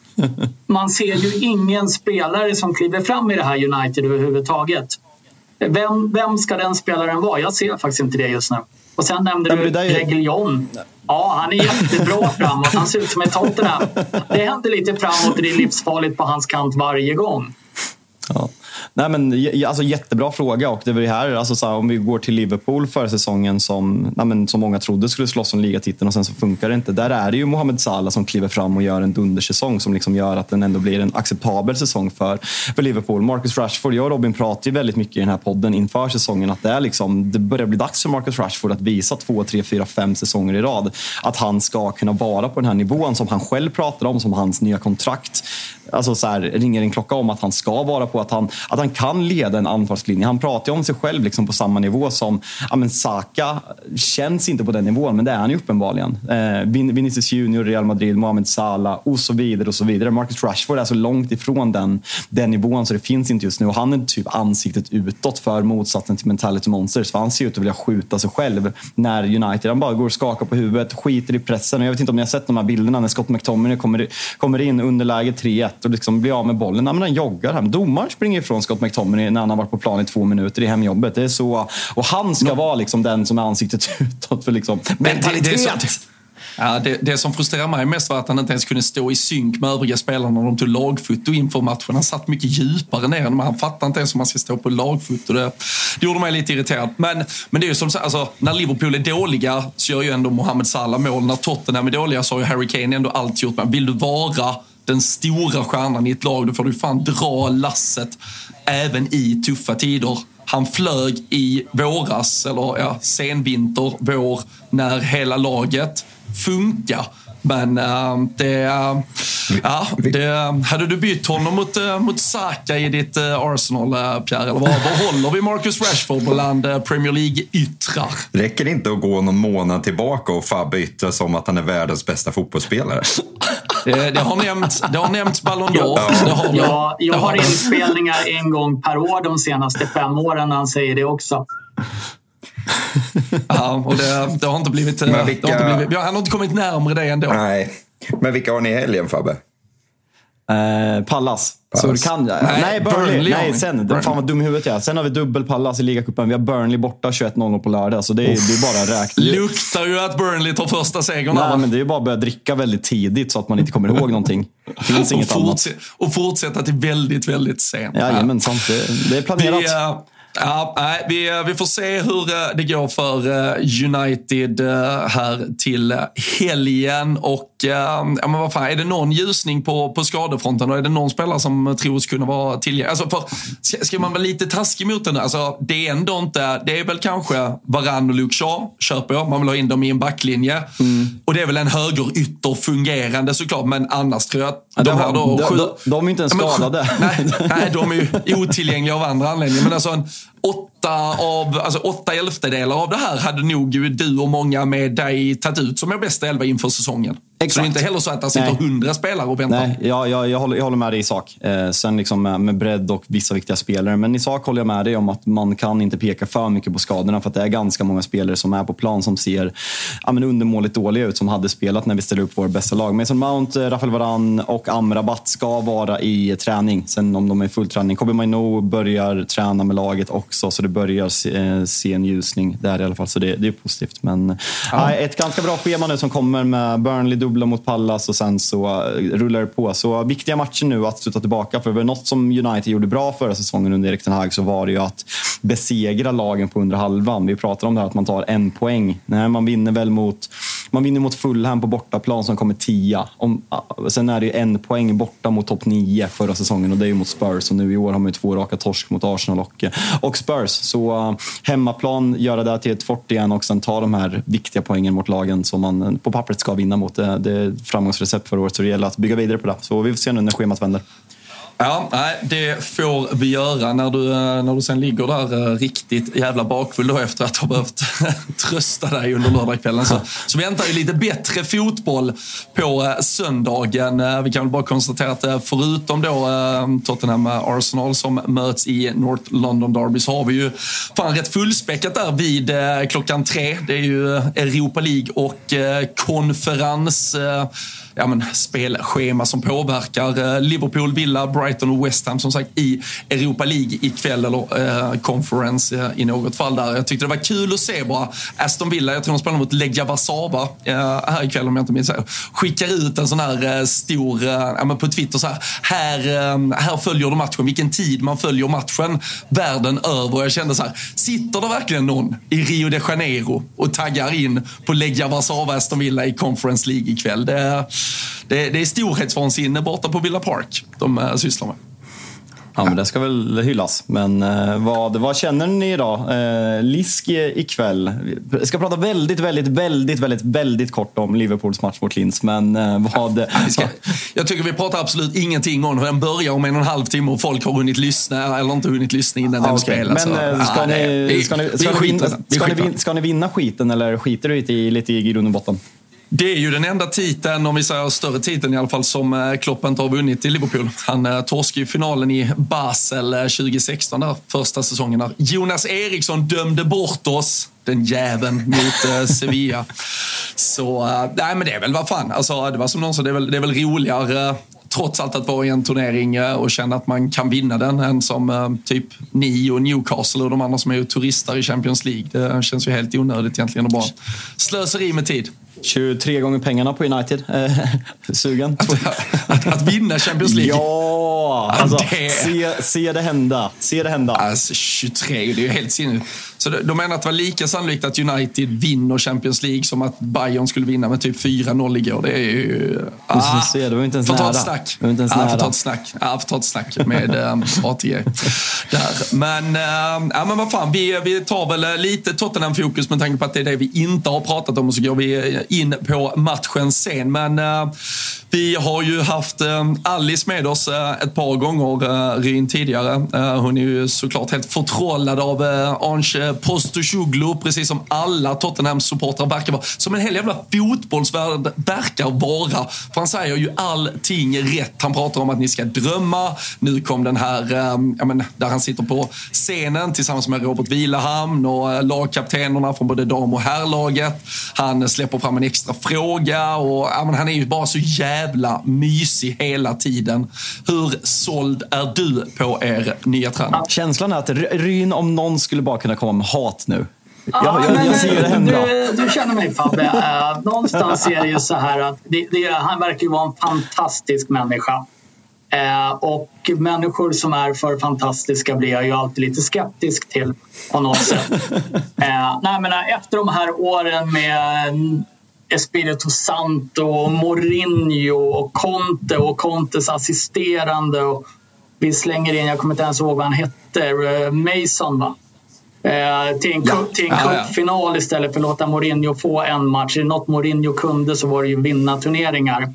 man ser ju ingen spelare som kliver fram i det här United överhuvudtaget. Vem, vem ska den spelaren vara? Jag ser faktiskt inte det just nu. Och sen nämnde du är... Reguilon. Ja, han är jättebra framåt. Han ser ut som ett Tottenham. Det händer lite framåt och det är livsfarligt på hans kant varje gång. Ja. Nej, men, alltså, jättebra fråga. Och det var här, alltså, så här, om vi går till Liverpool förra säsongen som, nej, men, som många trodde skulle slåss om ligatiteln och sen så funkar det inte. Där är det ju Mohamed Salah som kliver fram och gör en dundersäsong som liksom gör att den ändå blir en acceptabel säsong för, för Liverpool. Marcus Rashford, jag och Robin pratar ju väldigt mycket i den här podden inför säsongen att det, är liksom, det börjar bli dags för Marcus Rashford att visa två, tre, fyra, fem säsonger i rad att han ska kunna vara på den här nivån som han själv pratar om, som hans nya kontrakt alltså så här, ringer en klocka om att han ska vara på, att han, att han kan leda en anfallslinje. Han pratar ju om sig själv liksom på samma nivå som ja, men Saka. Känns inte på den nivån, men det är han ju uppenbarligen. Eh, Vinicius Junior, Real Madrid, Mohamed Salah och så vidare. och så vidare. Marcus Rashford är så långt ifrån den, den nivån så det finns inte just nu. Och han är typ ansiktet utåt för motsatsen till Mentality Monsters. För han ser ut att vilja skjuta sig själv när United han bara går och skakar på huvudet, skiter i pressen. Och jag vet inte om ni har sett de här bilderna när Scott McTominay kommer, kommer in underläge 3-1 och liksom blir av med bollen. Ja, men han joggar hem. Domaren springer ifrån Scott McTominay när han har varit på plan i två minuter i hemjobbet. Det är så, och han ska vara liksom den som är ansiktet utåt för liksom mentalitet. Ja, det, det som frustrerar mig mest var att han inte ens kunde stå i synk med övriga spelare när de tog lagfoto inför matchen. Han satt mycket djupare ner, men han fattar inte ens om man ska stå på lagfoto. Det, det gjorde mig lite irriterad. Men, men det är ju som alltså, när Liverpool är dåliga så gör ju ändå Mohamed Salah mål. När Tottenham är dåliga så har ju Harry Kane ändå allt gjort. Men vill du vara den stora stjärnan i ett lag, då får du fan dra lasset även i tuffa tider. Han flög i våras, eller ja, senvinter, vår, när hela laget funkar. Men äh, det, äh, ja, det... Hade du bytt honom mot, äh, mot Saka i ditt Arsenal, äh, Pierre? Eller vad, vad håller vi Marcus Rashford bland Premier League-yttrar? Räcker det inte att gå någon månad tillbaka och Fabbe yttrar som att han är världens bästa fotbollsspelare? Det, det, har, nämnts, det har nämnts Ballon d'Or. Ja, har, ja, jag har inspelningar en gång per år de senaste fem åren när han säger det också. ja, och det, det, har inte blivit... Vilka... Det har inte blivit han har inte kommit närmare det ändå. Nej. Men vilka har ni i helgen, Fabbe? Eh, Pallas. Så det kan jag. Nej, Nej Burnley. Burnley Nej, sen. Burnley. Fan vad dum i huvudet jag Sen har vi dubbel Pallas i ligacupen. Vi har Burnley borta 21.00 på lördag. Så det är, det är bara räkna. Luktar ju att Burnley tar första segern. Nej, men det är ju bara att börja dricka väldigt tidigt så att man inte kommer ihåg någonting. Finns inget och annat. Och fortsätta till väldigt, väldigt sent. Jajamensan. Det, det är planerat. Det, Ja, nej, vi, vi får se hur eh, det går för eh, United eh, här till helgen. Och ja, men vad fan, är det någon ljusning på, på skadefronten och är det någon spelare som tros kunna vara tillgänglig? Alltså för, ska, man vara lite taskig mot den? Alltså, det är ändå inte, det är väl kanske Varann och Luke Shaw, köper jag. Man vill ha in dem i en backlinje. Mm. Och det är väl en högerytter fungerande såklart, men annars tror jag att de här då... De, de, de är inte ens skadade. nej, nej, de är ju otillgängliga av andra anledningar. Men alltså en, åtta, av, alltså åtta elftedelar av det här hade nog du och många med dig tagit ut som er bästa elva inför säsongen. Exakt. Så det är inte heller så att det sitter hundra spelare och väntar. Nej, jag, jag, jag, håller, jag håller med dig i sak. Eh, sen liksom med, med bredd och vissa viktiga spelare. Men i sak håller jag med dig om att man kan inte peka för mycket på skadorna. För att det är ganska många spelare som är på plan som ser ja, men undermåligt dåliga ut. Som hade spelat när vi ställer upp vår bästa lag. Mason Mount, eh, Rafael Varan och Amrabat ska vara i träning. Sen om de är i full träning. Kobe Maino börjar träna med laget också. Så det börjar se, eh, se en ljusning där i alla fall. Så det, det är positivt. Men ja. ett ganska bra schema nu som kommer med Burnley dubbla mot Pallas och sen så eh, rullar det på. Så viktiga matcher nu att sluta tillbaka. För något som United gjorde bra förra säsongen under Erik Ten Hag så var det ju att besegra lagen på under halvan. Vi pratar om det här att man tar en poäng. Nej, man vinner väl mot, man vinner mot Fulham på bortaplan som kommer tia. Om, eh, sen är det ju en poäng borta mot topp nio förra säsongen och det är ju mot Spurs. Och nu i år har man ju två raka torsk mot Arsenal och, eh, och Spurs. Så uh, hemmaplan, göra det till ett fort igen och sen ta de här viktiga poängen mot lagen som man på pappret ska vinna mot. Det, det framgångsrecept för året. Så det gäller att bygga vidare på det. Så vi får se nu när schemat vänder. Ja, nej, det får vi göra när du, eh, när du sen ligger där eh, riktigt jävla bakfull då efter att ha behövt trösta dig under lördagskvällen. Så, så väntar ju lite bättre fotboll på eh, söndagen. Vi kan väl bara konstatera att förutom då Tottenham Arsenal som möts i North London Derby så har vi ju fan rätt fullspäckat där vid klockan tre. Det är ju Europa League och konferens ja, men, spelschema som påverkar Liverpool, Villa, Brighton Brighton och West Ham som sagt i Europa League ikväll eller eh, Conference eh, i något fall där. Jag tyckte det var kul att se bara Aston Villa, jag tror de spelar mot Legia Warszawa eh, här ikväll om jag inte minns fel. skickar ut en sån här eh, stor, eh, på Twitter så här, här, eh, här följer du matchen, vilken tid man följer matchen världen över. Och jag kände så här, sitter det verkligen någon i Rio de Janeiro och taggar in på Legia Warszawa, Aston Villa i Conference League ikväll? Det, det, det är storhetsvansinne borta på Villa Park de eh, sysslar med. Ja, men det ska väl hyllas. Men eh, vad, vad känner ni idag? Eh, Lisk ikväll. Vi ska prata väldigt, väldigt, väldigt, väldigt, väldigt kort om Liverpools match mot Linz. Men eh, vad... Ska, jag tycker vi pratar absolut ingenting om Den börjar om en och en halv timme och folk har hunnit lyssna eller inte hunnit lyssna innan den okay. spelas. Men ska ni vinna skiten eller skiter du i, lite i grund och botten? Det är ju den enda titeln, om vi säger större titeln i alla fall, som eh, Klopp inte har vunnit i Liverpool. Han eh, torskade ju finalen i Basel eh, 2016, där, första säsongen. Där. Jonas Eriksson dömde bort oss, den jäveln, mot Sevilla. Så, nej men det är väl vad fan, alltså, det var som någon sa, det är väl, det är väl roligare trots allt att vara i en turnering och känna att man kan vinna den än som typ ni och Newcastle och de andra som är turister i Champions League. Det känns ju helt onödigt egentligen och bara slöseri med tid. 23 gånger pengarna på United. Eh, sugen? Att, att, att, vinna Champions League? Ja! Alltså, det... se, se det hända. Se det hända. Alltså, 23, det är ju helt sinnigt. Så de menar att det var lika sannolikt att United vinner Champions League som att Bayern skulle vinna med typ 4-0 igår. Det är ju... Ah, se, det var inte ens får nära. ta ett snack. Det var inte ens nära. får ta ett snack. Med um, ATG. Där. Men, um, ja, men vad fan, vi, vi tar väl eh, lite Tottenham-fokus med tanke på att det är det vi inte har pratat om och så går vi in på matchen sen. Men uh, vi har ju haft eh, Alice med oss eh, ett par gånger, eh, Ryn, tidigare. Hon är ju såklart helt förtrollad av Ange Postecoglou, precis som alla Tottenham-supportrar verkar vara. Som en hel jävla fotbollsvärld verkar vara. För han säger ju allting rätt. Han pratar om att ni ska drömma. Nu kom den här, ja, men, där han sitter på scenen tillsammans med Robert Vilahamn och lagkaptenerna från både dam och herrlaget. Han släpper fram en extra fråga och ja, men, han är ju bara så jävla mysig hela tiden. Hur såld är du på er nya tränare? Känslan är att Ry- Ryn om någon skulle bara kunna komma med hat nu. Ja, jag, jag, men, jag ser det hända. Du, du känner mig Fabbe. Uh, någonstans är det ju så här att det, det, han verkar ju vara en fantastisk människa. Eh, och människor som är för fantastiska blir jag ju alltid lite skeptisk till på något sätt. Eh, nej, men eh, efter de här åren med Espirito Santo, och Mourinho och Conte och Contes assisterande. Och vi slänger in, jag kommer inte ens ihåg vad han hette, eh, Mason va? Eh, till en, cup- till en Ja, ja. cupfinal istället för att låta Mourinho få en match. Är det något Mourinho kunde så var det ju vinna turneringar.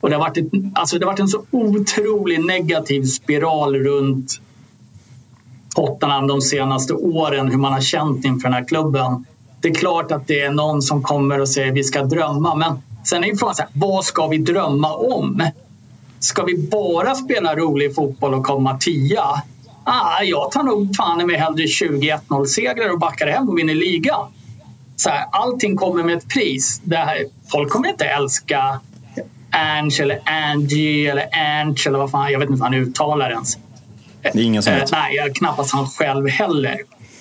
Och det har varit, ett, alltså det har varit en så otrolig negativ spiral runt Tottenham de senaste åren, hur man har känt inför den här klubben. Det är klart att det är någon som kommer och säger vi ska drömma, men sen är ju frågan så här, vad ska vi drömma om? Ska vi bara spela rolig fotboll och komma tia? Ah, jag tar nog fan med hellre 20-1-0-segrar och backar hem och vinner ligan. Så här, allting kommer med ett pris. Det här, folk kommer inte älska Ange eller Angie eller Ange eller vad fan, jag vet inte vad han uttalar ens. Det är ingen som Eh, vet. nej, jag- knappast han själv heller.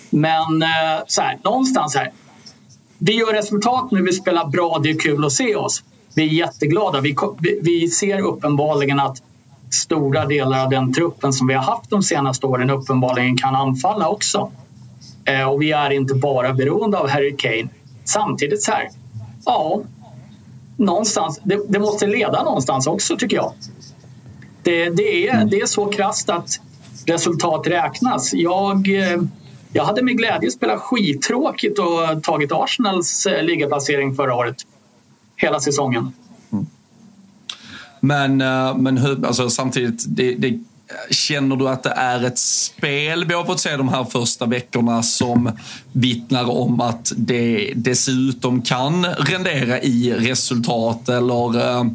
Men eh, så här, någonstans här. Vi gör resultat nu, vi spelar bra, det är kul att se oss. Vi är jätteglada. Vi, vi, vi ser uppenbarligen att stora delar av den truppen som vi har haft de senaste åren uppenbarligen kan anfalla också. Eh, och vi är inte bara beroende av Harry Kane. Samtidigt så här, ja, någonstans, det, det måste leda någonstans också tycker jag. Det, det, är, det är så krasst att resultat räknas. Jag, eh, jag hade med glädje spelat skittråkigt och tagit Arsenals eh, ligaplacering förra året. Hela säsongen. Mm. Men, eh, men hur, alltså, samtidigt, det, det, känner du att det är ett spel vi har fått se de här första veckorna som vittnar om att det dessutom kan rendera i resultat? Eller eh,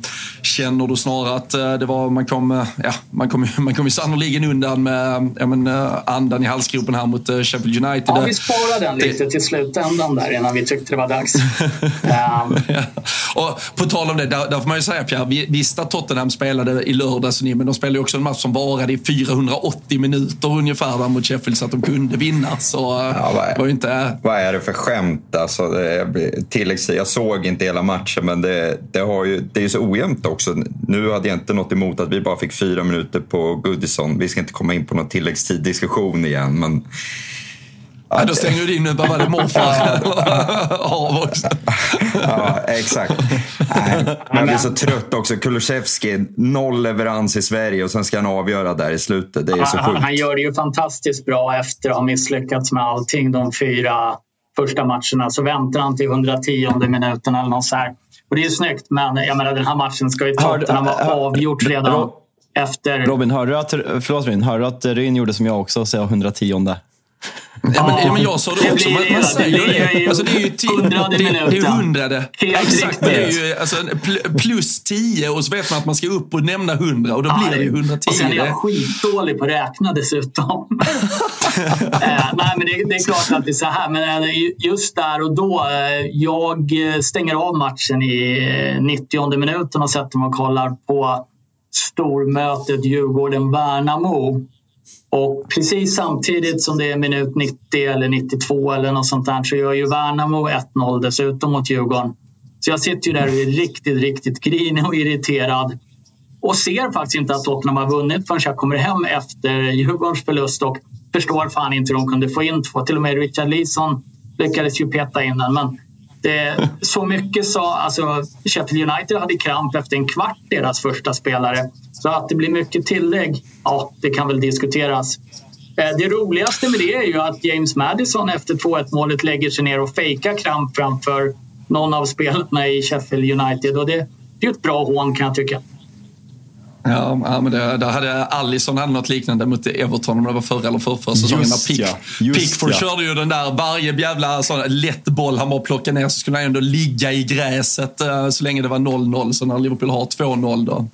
känner du snarare att eh, det var, man kom, eh, ja, man kom, man kom ju sannoliken undan med ja, men, andan i halsgropen här mot eh, Sheffield United? Ja, vi sparade den lite till slutändan där innan vi tyckte det var dags. Ehm, Ja. Och på tal om det, där, där får man ju säga Pierre, vi visste att Tottenham spelade i lördags, men de spelade ju också en match som varade i 480 minuter ungefär där mot Sheffield så att de kunde vinna. Så eh, Ja, vad är- var inte... Vad är det för skämt? Alltså, det tilläggs, jag såg inte hela matchen, men det, det, har ju, det är ju så ojämnt också. Nu hade jag inte något emot att vi bara fick fyra minuter på Goodison. Vi ska inte komma in på någon tilläggstid-diskussion igen, men Ja, då stänger du in nu, vad var det morfar av också. Ja, exakt. Nej, jag blir så trött också. Kulusevski, noll leverans i Sverige och sen ska han avgöra där i slutet. Det är så han, han sjukt. gör det ju fantastiskt bra efter att ha misslyckats med allting de fyra första matcherna. Så väntar han till 110 minuten eller något så här. Och det är ju snyggt, men jag menar den här matchen ska ju Tottenham ha hör- avgjort redan efter. Robin, hörde du att, förlåt Ryn, hörde du att Ryn gjorde som jag också och sa 10010? Ja, men, ja, men jag sa det också. Man, man säger det. ju Alltså, det är ju ti- hundrade det, det är minuten. hundrade. Helt Exakt. Det är ju alltså, plus 10 och så vet man att man ska upp och nämna 100 och då blir det ju 110. Och sen är jag skitdålig på att räkna dessutom. eh, nej, men det, det är klart att det är så här. Men eh, just där och då. Eh, jag stänger av matchen i eh, 90 minuten och sätter mig och kollar på stormötet Djurgården-Värnamo. Och precis samtidigt som det är minut 90 eller 92 eller något sånt där så gör ju Värnamo 1-0 dessutom mot Djurgården. Så jag sitter ju där och är riktigt, riktigt grinig och irriterad och ser faktiskt inte att Tottenham har vunnit förrän jag kommer hem efter Djurgårdens förlust. Och förstår fan inte hur de kunde få in två. Till och med Richard Leeson lyckades ju peta in den. Men det, så mycket sa... Alltså, Sheffield United hade kramp efter en kvart, deras första spelare. Så att det blir mycket tillägg, ja, det kan väl diskuteras. Eh, det roligaste med det är ju att James Madison efter 2-1 målet lägger sig ner och fejkar kramp framför någon av spelarna i Sheffield United. Och det, det är ett bra hån kan jag tycka. Ja, ja men det, där hade Allison hade något liknande mot Everton om det var förra eller förra säsongen. Just Pick, ja, Pickford ja. körde ju den där, varje jävla sån lätt boll han bara plockade ner så skulle han ändå ligga i gräset eh, så länge det var 0-0. Så när Liverpool har 2-0 då,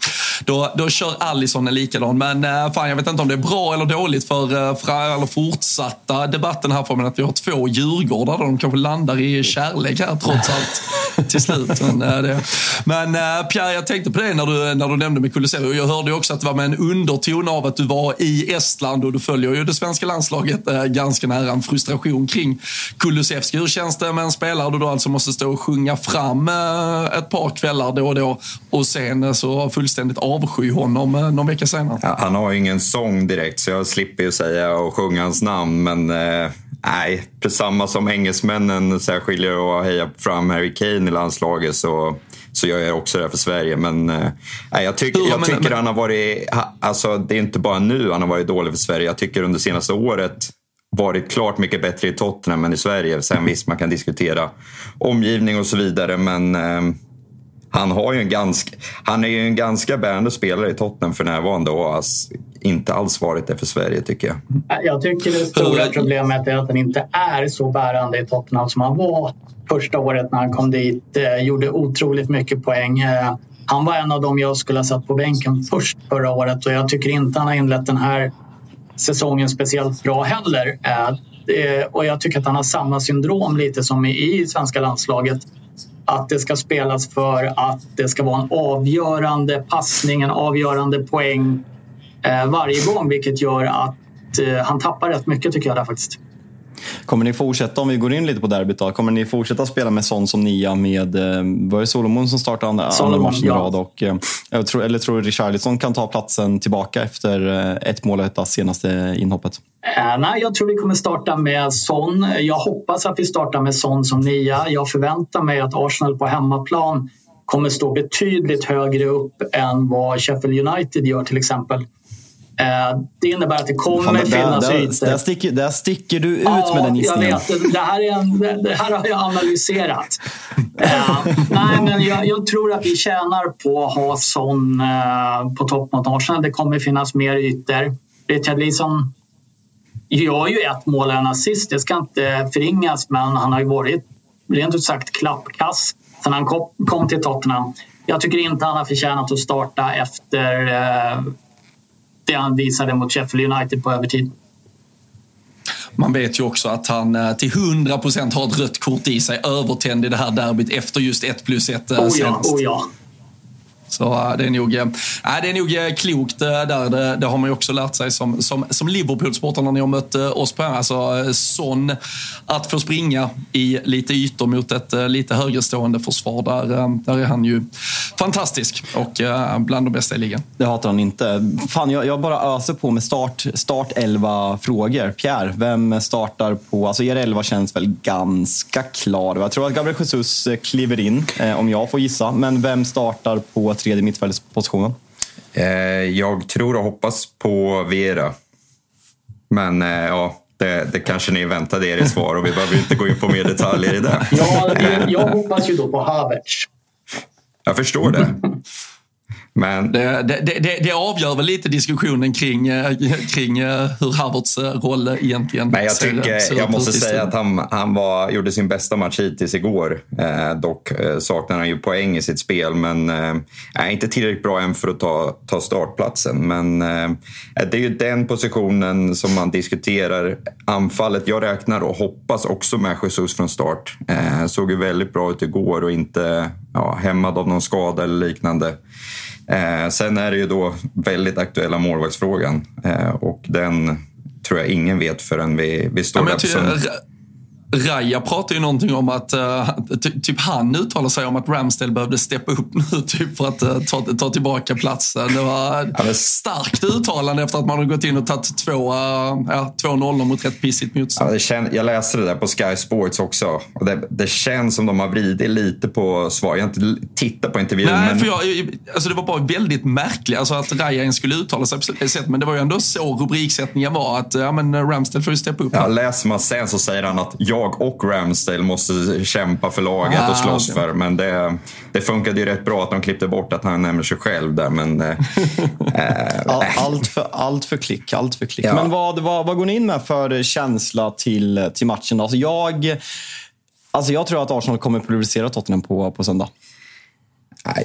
då, då kör Allison en likadan. Men eh, fan, jag vet inte om det är bra eller dåligt för, eh, för eller fortsatta debatten här för mig att vi har två Djurgårdar. De kanske landar i kärlek här trots allt till slut. Men, eh, det, men eh, Pierre, jag tänkte på det när du, när du nämnde med Kulusevski. Jag hörde också att det var med en underton av att du var i Estland och du följer ju det svenska landslaget eh, ganska nära. En frustration kring Kulusevski. Hur känns det med en spelare du då alltså måste stå och sjunga fram ett par kvällar då och då och sen så fullständigt avsky honom någon vecka senare? Ja, han har ju ingen sång direkt så jag slipper ju säga och sjunga hans namn. Men nej, samma som engelsmännen så här skiljer och hejar fram Harry Kane i landslaget så, så gör jag också det för Sverige. Men eh, nej, jag, tyck, jag tycker men- han har varit, alltså det är inte bara nu han har varit dålig för Sverige. Jag tycker under senaste året varit klart mycket bättre i Tottenham än i Sverige. Sen visst, man kan diskutera omgivning och så vidare, men eh, han, har ju en ganska, han är ju en ganska bärande spelare i Tottenham för närvarande och har inte alls varit det för Sverige tycker jag. Jag tycker det stora problemet är att han inte är så bärande i Tottenham som han var första året när han kom dit. Eh, gjorde otroligt mycket poäng. Eh, han var en av dem jag skulle ha satt på bänken först förra året och jag tycker inte han har inlett den här säsongen speciellt bra heller. Eh, och jag tycker att han har samma syndrom lite som i, svenska landslaget. Att det ska spelas för att det ska vara en avgörande passning, en avgörande poäng eh, varje gång vilket gör att eh, han tappar rätt mycket tycker jag där faktiskt. Kommer ni fortsätta, om vi går in lite på derbyt då, kommer ni fortsätta spela med sån som nia med, eh, var det Solomon som startade andra, andra matchen i ja. rad? Och, eh, tror, eller tror du Richarlison kan ta platsen tillbaka efter eh, ett mål och ett senaste inhoppet? Eh, nej, jag tror vi kommer starta med Son. Jag hoppas att vi startar med Son som nia. Jag förväntar mig att Arsenal på hemmaplan kommer stå betydligt högre upp än vad Sheffield United gör till exempel. Eh, det innebär att det kommer Fan, där, finnas där, ytor. där, sticker, där sticker du ut Ja, med den jag gissningen. vet. Det här, är en, det här har jag analyserat. Eh, nej, men jag, jag tror att vi tjänar på att ha sån eh, på topp mot Arsenal. Det kommer finnas mer ytor. Richard Leeson gör ju ett mål och en assist. Det ska inte förringas, men han har ju varit rent ut sagt klappkass sen han kom, kom till Tottenham. Jag tycker inte han har förtjänat att starta efter eh, det han visade mot Sheffield United på övertid. Man vet ju också att han eh, till 100 procent har ett rött kort i sig, övertänd i det här derbyt efter just 1 plus 1 Oh ja, senast. oh ja. Så eh, det är nog, äh, det är nog klokt äh, där. Det, det har man ju också lärt sig som, som, som Liverpool-supporter när ni har mött äh, oss på Alltså sån att få springa i lite ytor mot ett äh, lite högre stående försvar. Där, äh, där är han ju fantastisk och äh, bland de bästa i ligan. Det hatar han inte. Fan, jag, jag bara öser på med start, start 11 frågor. Pierre, vem startar på... Alltså er 11 känns väl ganska klar. Jag tror att Gabriel Jesus kliver in, om jag får gissa. Men vem startar på tredje mittfältspositionen? Eh, jag tror och hoppas på Vera. Men eh, ja, det, det kanske ni väntade er i svar och vi behöver inte gå in på mer detaljer i det. Ja, jag, jag hoppas ju då på Havertz. Jag förstår det. Men Det, det, det, det- avgör väl lite diskussionen kring, äh, kring äh, hur Havertz äh, roll egentligen Men jag, tycker, jag måste säga att han, han var, gjorde sin bästa match hittills igår. Eh, dock eh, saknar han ju poäng i sitt spel, men eh, är inte tillräckligt bra än för att ta, ta startplatsen. Men eh, det är ju den positionen som man diskuterar. Anfallet, jag räknar och hoppas också med Jesus från start. Eh, såg ju väldigt bra ut igår och inte ja, hämmad av någon skada eller liknande. Eh, sen är det ju då väldigt aktuella målvaktsfrågan eh, och den tror jag ingen vet förrän vi, vi står Ja, där Raja pratar ju någonting om att uh, typ han uttalar sig om att Ramsdale behövde steppa upp nu typ för att uh, ta, ta tillbaka platsen. Det var ett starkt uttalande efter att man har gått in och tagit två, uh, ja, två nollor mot rätt pissigt motstånd. Ja, jag läste det där på Sky Sports också. Det, det känns som de har vridit lite på svar. Jag har inte tittat på intervjun. Nej, men... för jag, alltså det var bara väldigt märkligt alltså att Raja skulle uttala sig på det sättet. Men det var ju ändå så rubriksättningen var att ja, men Ramsdale får ju steppa upp. Ja, läser man sen så säger han att jag och Ramsdale måste kämpa för laget ah, och slåss okay. för. Men det, det funkade ju rätt bra att de klippte bort att han nämner sig själv där. Men, äh, All, allt, för, allt för klick. Allt för klick. Ja. Men vad, vad, vad går ni in med för känsla till, till matchen? Alltså jag, alltså jag tror att Arsenal kommer pulverisera Tottenham på, på söndag.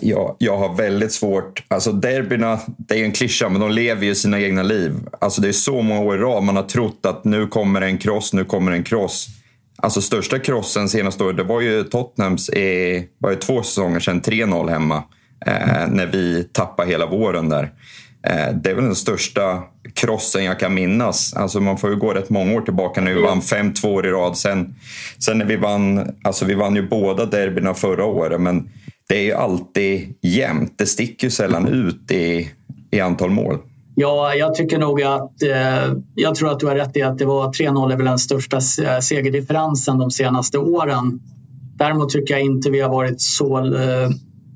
Jag, jag har väldigt svårt... Alltså derbyna, det är en klyscha, men de lever ju sina egna liv. Alltså det är så många år i rad man har trott att nu kommer en kross, nu kommer en kross. Alltså största krossen senaste året, det var ju Tottenhams i, var ju två säsonger sedan, 3-0 hemma. Eh, när vi tappade hela våren där. Eh, det är väl den största krossen jag kan minnas. Alltså man får ju gå rätt många år tillbaka när vi vann 5-2 år i rad. Sen, sen när vi vann, alltså vi vann ju båda derbyna förra året, men det är ju alltid jämnt. Det sticker ju sällan ut i, i antal mål. Ja, jag tycker nog att eh, jag tror att du har rätt i att det var 3-0 är väl den största eh, segerdifferensen de senaste åren. Däremot tycker jag inte vi har varit så, eh,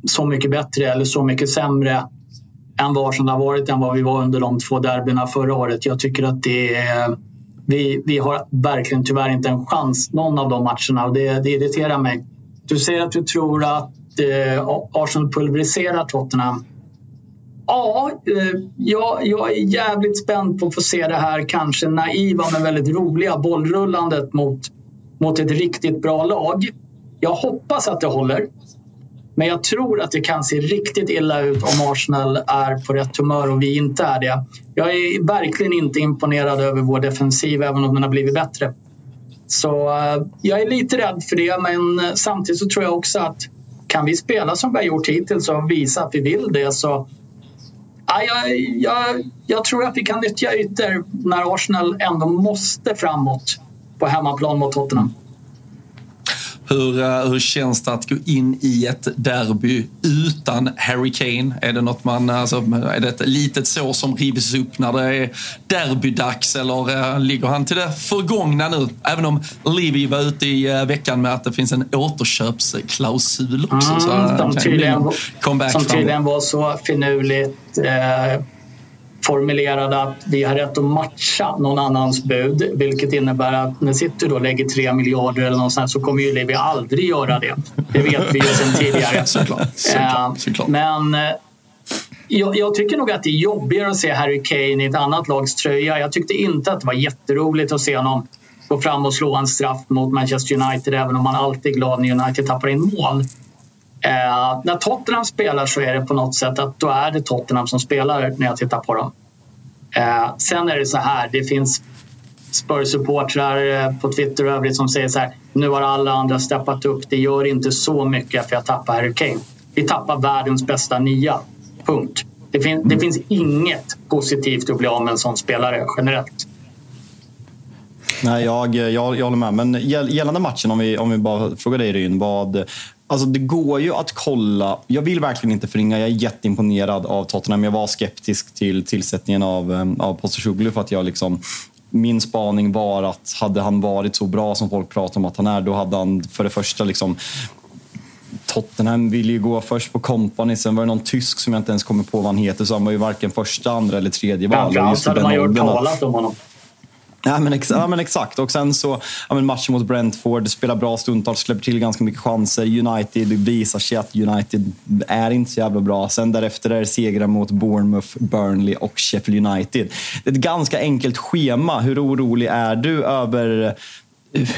så mycket bättre eller så mycket sämre än vad som har varit än vad vi var under de två derbyna förra året. Jag tycker att det är, vi, vi har verkligen tyvärr inte en chans någon av de matcherna och det, det irriterar mig. Du säger att du tror att eh, Arsenal pulveriserar Tottenham. Ja, eh, jag, jag är jävligt spänd på att få se det här kanske naiva men väldigt roliga bollrullandet mot, mot ett riktigt bra lag. Jag hoppas att det håller. Men jag tror att det kan se riktigt illa ut om Arsenal är på rätt humör och vi inte är det. Jag är verkligen inte imponerad över vår defensiv även om den har blivit bättre. Så eh, jag är lite rädd för det men eh, samtidigt så tror jag också att kan vi spela som vi har gjort hittills och visa att vi vill det så ja, jag, jag, jag tror att vi kan nyttja ytor när Arsenal ändå måste framåt på hemmaplan mot Tottenham. Hur, eh, hur känns det att gå in i ett derby utan Harry Kane? Är det något man, alltså, är det ett litet sår som rivs upp när det är derbydags eller äh, ligger han till det förgångna nu? Även om Levy var ute i veckan med att det finns en återköpsklausul också. Mm, så, som tydligen, som tydligen var så finurligt eh, formulerade att vi har rätt att matcha någon annans bud vilket innebär att när City då lägger 3 miljarder eller någonstans så kommer ju Levi aldrig göra det. Det vet vi ju sedan tidigare. såklart, såklart, såklart. Men eh, jag, jag, tycker nog att det är jobbigare att se Harry Kane i ett annat lags tröja. Jag tyckte inte att det var jätteroligt att se honom gå fram och slå en straff mot Manchester United även om man alltid är glad när United tappar in mål. Eh, när Tottenham spelar så är det på något sätt att då är det Tottenham som spelar när jag tittar på dem. Eh, sen är det så här, det finns Spurs-supportrar eh, på Twitter och övrigt som säger så här, nu har alla andra steppat upp, det gör inte så mycket för jag tappar Harry Kane. Vi tappar världens bästa nia, punkt. Det, fin det finns inget positivt att bli av med en sån spelare generellt. Nej, jag, jag, jag håller med. Men gällande matchen, om vi, om vi bara frågar dig Ryn. Vad, Alltså det går ju att kolla. Jag vill verkligen inte förringa. Jag är jätteimponerad av Tottenham. Jag var skeptisk till tillsättningen av, ehm, av Postecoglou för att jag liksom min spaning var att hade han varit så bra som folk pratar om att han är, då hade han för det första liksom Tottenham ville ju gå först på Company, sen var det någon tysk som jag inte ens kommer på vad han heter, så han var ju varken första, andra eller tredje val. Framförallt hade man ju hört talas om honom. Ja men, ex ja, men exakt. Och sen så, ja, men matchen mot Brentford, spelar bra stundtals, släpper till ganska mycket chanser. United visar sig att United är inte så jävla bra. Sen därefter är det segrar mot Bournemouth, Burnley och Sheffield United. Det är ett ganska enkelt schema. Hur orolig är du över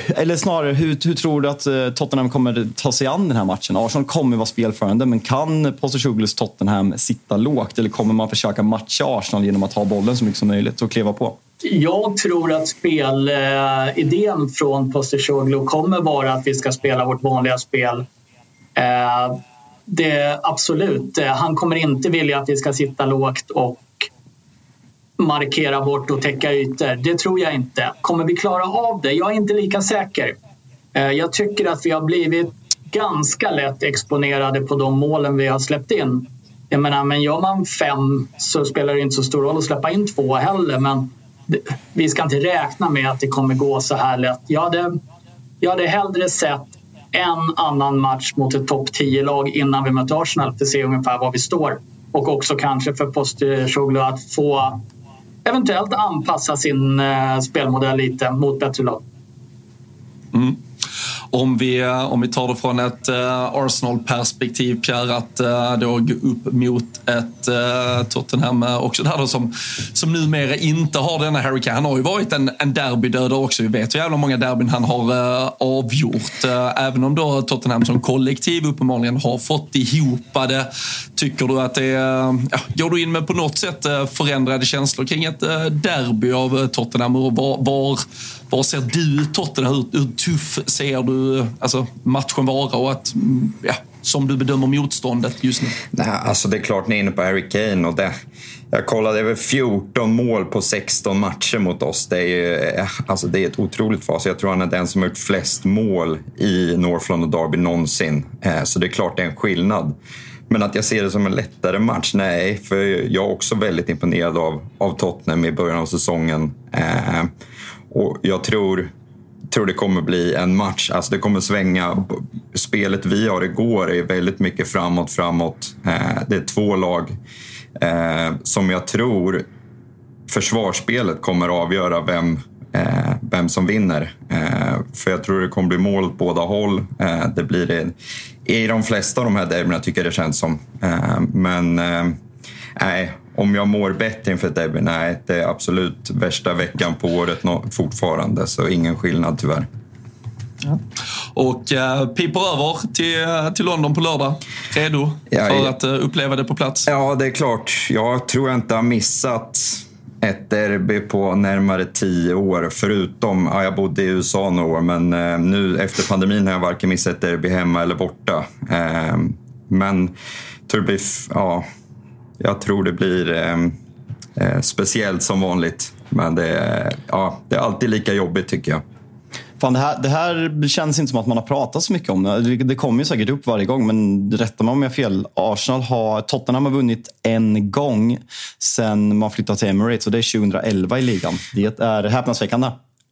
eller snarare, hur, hur, tror du att eh, Tottenham kommer ta sig an den här matchen? Arsenal kommer vara spelförande, men kan Postecoglous Tottenham sitta lågt? Eller kommer man försöka matcha Arsenal genom att ha bollen så mycket som möjligt och kliva på? Jag tror att spelidén från Postecoglou kommer vara att vi ska spela vårt vanliga spel. Eh, det, absolut, eh, han kommer inte vilja att vi ska sitta lågt och markera bort och täcka ytor. Det tror jag inte. Kommer vi klara av det? Jag är inte lika säker. Eh, jag tycker att vi har blivit ganska lätt exponerade på de målen vi har släppt in. Jag menar, men gör man fem så spelar det inte så stor roll att släppa in två heller. Men vi ska inte räkna med att det kommer gå så här lätt. Jag hade, jag hade hellre sett en annan match mot ett topp 10-lag innan vi möter Arsenal för att se ungefär var vi står. Och också kanske för Postecoglou att få eventuellt anpassa sin eh, spelmodell lite mot bättre lag. Mm. Om vi, eh, om vi tar det från ett eh, Arsenal-perspektiv, Pierre, att eh, då gå upp mot ett Tottenham också där då, som, som numera inte har denna Harry Kane. Han har ju varit en, en derbydödare också. Vi vet hur jävla många derbyn han har avgjort. även om då Tottenham som kollektiv uppenbarligen har fått ihop det. Tycker du att det är, ja, går du in med på något sätt förändrade känslor kring ett derby av Tottenham? Och var, var, var ser du Tottenham? Hur, hur tuff ser du alltså, matchen vara och att, ja, som du bedömer motståndet just nu? Nej, alltså det är klart ni är inne på Harry Kane. Och det, jag kollade över 14 mål på 16 matcher mot oss. Det är, ju, eh, alltså det är ett otroligt fas. Jag tror han är den som har gjort flest mål i Northland och Derby någonsin. Eh, så det är klart det är en skillnad. Men att jag ser det som en lättare match? Nej, för jag är också väldigt imponerad av, av Tottenham i början av säsongen. Eh, och jag tror tror det kommer bli en match. Alltså det kommer svänga. Spelet vi har igår är väldigt mycket framåt, framåt. Eh, det är två lag eh, som jag tror försvarsspelet kommer avgöra vem, eh, vem som vinner. För jag tror det kommer bli mål åt båda håll. Det blir det i de flesta av de här derbyna tycker jag det känns som. Men nej, om jag mår bättre inför ett derby? Nej, det är absolut värsta veckan på året fortfarande, så ingen skillnad tyvärr. Ja. Och äh, piper över till, till London på lördag. Redo ja, för att äh, uppleva det på plats? Ja, det är klart. Jag tror jag inte har missat ett derby på närmare tio år. Förutom, ja, jag bodde i USA några år, men äh, nu efter pandemin har jag varken missat ett derby hemma eller borta. men tror det blir, ja, jag tror det blir eh, eh, speciellt som vanligt. Men det, ja, det är alltid lika jobbigt tycker jag. Fan, det, här, det här känns inte som att man har pratat så mycket om det. Det, det kommer ju säkert upp varje gång, men rätta mig om jag har fel. Arsenal har, Tottenham har vunnit en gång sen man flyttade till Emirates och det är 2011 i ligan. Det är häpnadsväckande.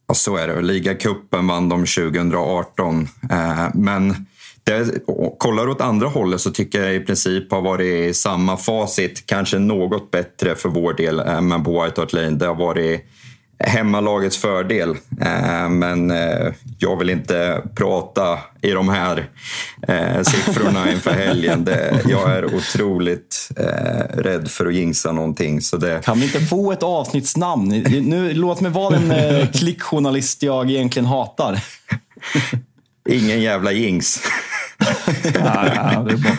Ja, så är det. Ligacupen vann de 2018. Eh, men det, kollar åt andra hållet så tycker jag i princip har varit samma facit. Kanske något bättre för vår del, eh, men på White Hart Lane. Det har varit hemmalagets fördel. Eh, men eh, jag vill inte prata i de här siffrorna inför helgen. Jag är otroligt rädd för att jinxa någonting. Så det... Kan vi inte få ett avsnittsnamn? Nu, låt mig vara den klickjournalist jag egentligen hatar. Ingen jävla jinx. ja, ja, det är bra.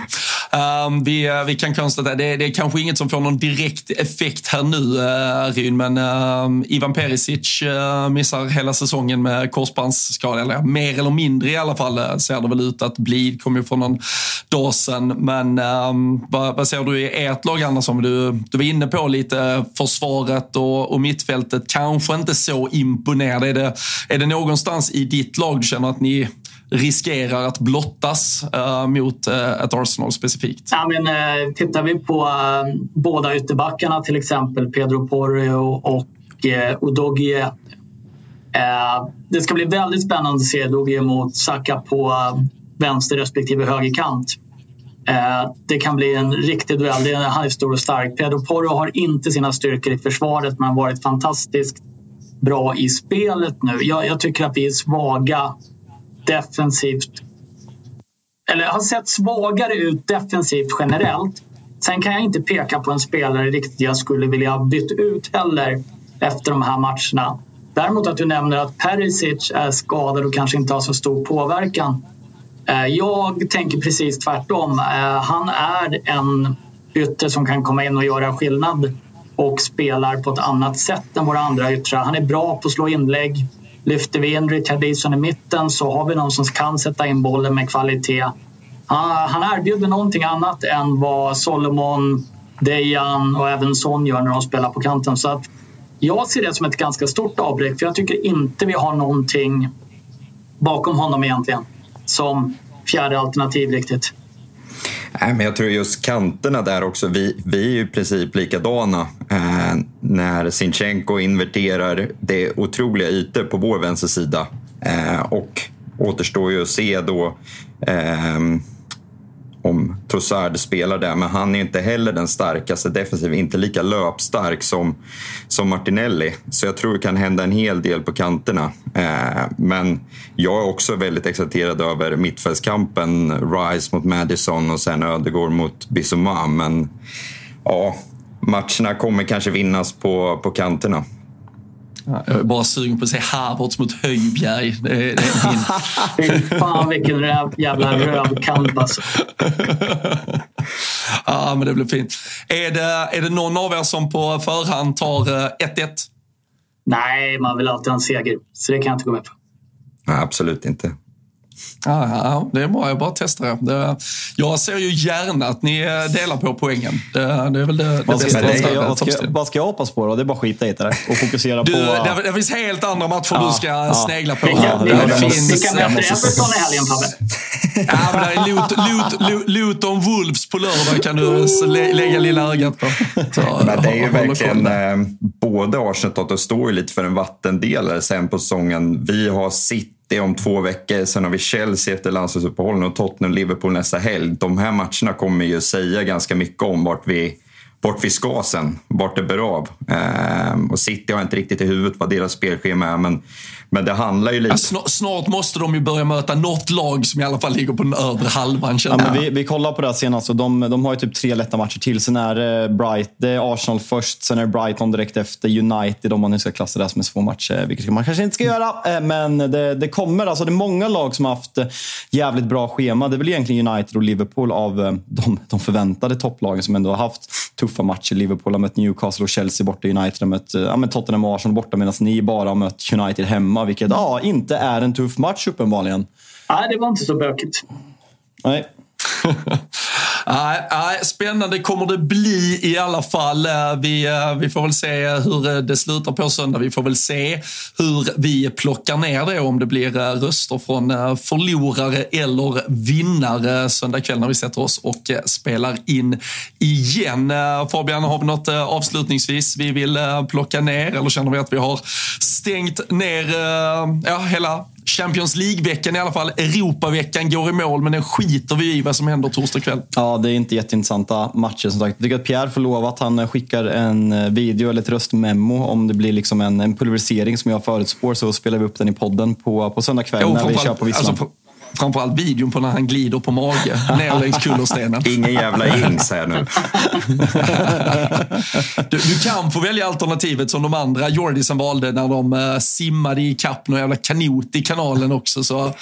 Um, vi, eh, vi kan konstatera, det, det är kanske inget som får någon direkt effekt här nu, uh, Ryn, men uh, Ivan Perisic uh, missar hela säsongen med korsbandsskada, eller mer eller mindre i alla fall uh, ser det väl ut att bli. kommer ju från någon dag sedan, men um, vad, vad ser du i ert lag Andersson? Du, du var inne på lite försvaret och, och mittfältet, kanske inte så imponerande. Är det, är det någonstans i ditt lag du känner att ni riskerar att blottas uh, mot uh, ett Arsenal specifikt? Ja, men, uh, tittar vi på uh, båda ytterbackarna, till exempel Pedro Porro och uh, Udogie. det ska bli väldigt spännande att se Udogie mot Saka på vänster respektive högerkant. Det kan bli en riktig duell. Han är stor och stark. Pedro Porro har inte sina styrkor i försvaret men har varit fantastiskt bra i spelet nu. Jag, jag tycker att vi är svaga defensivt eller har sett svagare ut defensivt generellt. Sen kan jag inte peka på en spelare riktigt jag skulle vilja ha bytt ut heller efter de här matcherna. Däremot att du nämner att Perisic är skadad och kanske inte har så stor påverkan. Eh, jag tänker precis tvärtom. Eh, han är en ytter som kan komma in och göra skillnad och spelar på ett annat sätt än våra andra yttrar. Han är bra på att slå inlägg, Lyfter vi in Richard Dison i mitten så har vi någon som kan sätta in bollen med kvalitet. Ah, han, erbjuder någonting annat än vad Solomon, Dejan och även Son gör när de spelar på kanten. Så att jag ser det som ett ganska stort avbräck för jag tycker inte vi har någonting bakom honom egentligen. Som fjärde alternativ riktigt. Nej, men jag tror just kanterna där också. Vi, vi är ju i princip likadana. Eh, när Sinchenko inverterar, det är otroliga ytor på vår vänstersida. Eh, och återstår ju att se då eh, om Trossard spelar där, men han är inte heller den starkaste defensiv, inte lika löpstark som, som Martinelli. Så jag tror det kan hända en hel del på kanterna. Eh, men jag är också väldigt exalterad över mittfältskampen, Rice mot Madison och sen Ödegård mot Bissouma. Men ja, matcherna kommer kanske vinnas på, på kanterna. Jag är bara sugen på att se Havertz mot Höjbjerg. Det är, det är min... Fan vilken jävla rövkamp alltså. ja, men det blir fint. Är det, är det någon av er som på förhand tar 1-1? Nej, man vill alltid ha en seger. Så det kan jag inte gå med på. Nej, absolut inte. Ja, ja, det är bra. Jag bara testar det. Jag ser ju gärna att ni delar på poängen. Det, det är väl det, det vad ska, bästa. Vad ska, vad, ska jag hoppas på då? Det är bara att skita i det och fokusera du, på... Det, det finns helt andra matcher ja, du ska ja. snegla på. Vilka, ja, det, det finns, vilka möter Everton i helgen, Fabbe? Ja, men det är Luton, Wolves på lördag kan du lägga lilla ögat på. Så, men det är ju verkligen... Eh, både Arsenal och Tottenham står ju lite för en vattendelare sen på säsongen. Vi har sitt det är om två veckor. Sen har vi Chelsea efter landslagsuppehållen och Tottenham-Liverpool nästa helg. De här matcherna kommer ju säga ganska mycket om vart vi, vart vi ska sen, vart det bär av. Ehm, och City har inte riktigt i huvudet vad deras spelschema är, men men det handlar ju lite... Ja, snart, snart, måste de ju börja möta något lag som i alla fall ligger på den övre halvan. Ja, men vi, vi kollar på det här senast och de, de har ju typ tre lätta matcher till. Sen är det, Bright, det är Arsenal först, sen är det Brighton direkt efter United om man nu ska klassa det som en svår match. Eh, vilket man kanske inte ska göra. Eh, men det, det kommer. Alltså det är många lag som har haft eh, jävligt bra schema. Det är väl egentligen United och Liverpool av de, de förväntade topplagen som ändå har haft tuffa matcher. Liverpool har mött Newcastle och Chelsea borta. United har mött ja, Tottenham och Arsenal borta medan ni bara har mött United hemma vilket ja, inte är en tuff match uppenbarligen. Nej, det var inte så bökigt. Nej. Nej, nej, spännande kommer det bli i alla fall. Eh, vi, eh, vi får väl se hur eh, det slutar på söndag. Vi får väl se hur vi plockar ner det, om det blir röster från förlorare eller vinnare söndag kväll när vi sätter oss och spelar in igen. Fabian, har vi något avslutningsvis vi vill plocka ner eller känner vi att vi har stängt ner ja, hela Champions League-veckan i alla fall. Europaveckan går i mål, men den skiter vi i vad som händer torsdag kväll. Ja, det är inte jätteintressanta matcher som sagt. Jag tycker att Pierre får lova att han skickar en eh, video eller ett röstmemo om det blir liksom en, en pulverisering som jag förutspår så spelar vi upp den i podden på, på söndag kväll jo, när vi kör på Visslan. Alltså, framförallt videon på när han glider på mage ner längs kullerstenen. Ingen jävla ings här nu. du, du, kan få välja alternativet som de andra Jordisen valde när de uh, simmade i kapp någon jävla kanot i kanalen också. Så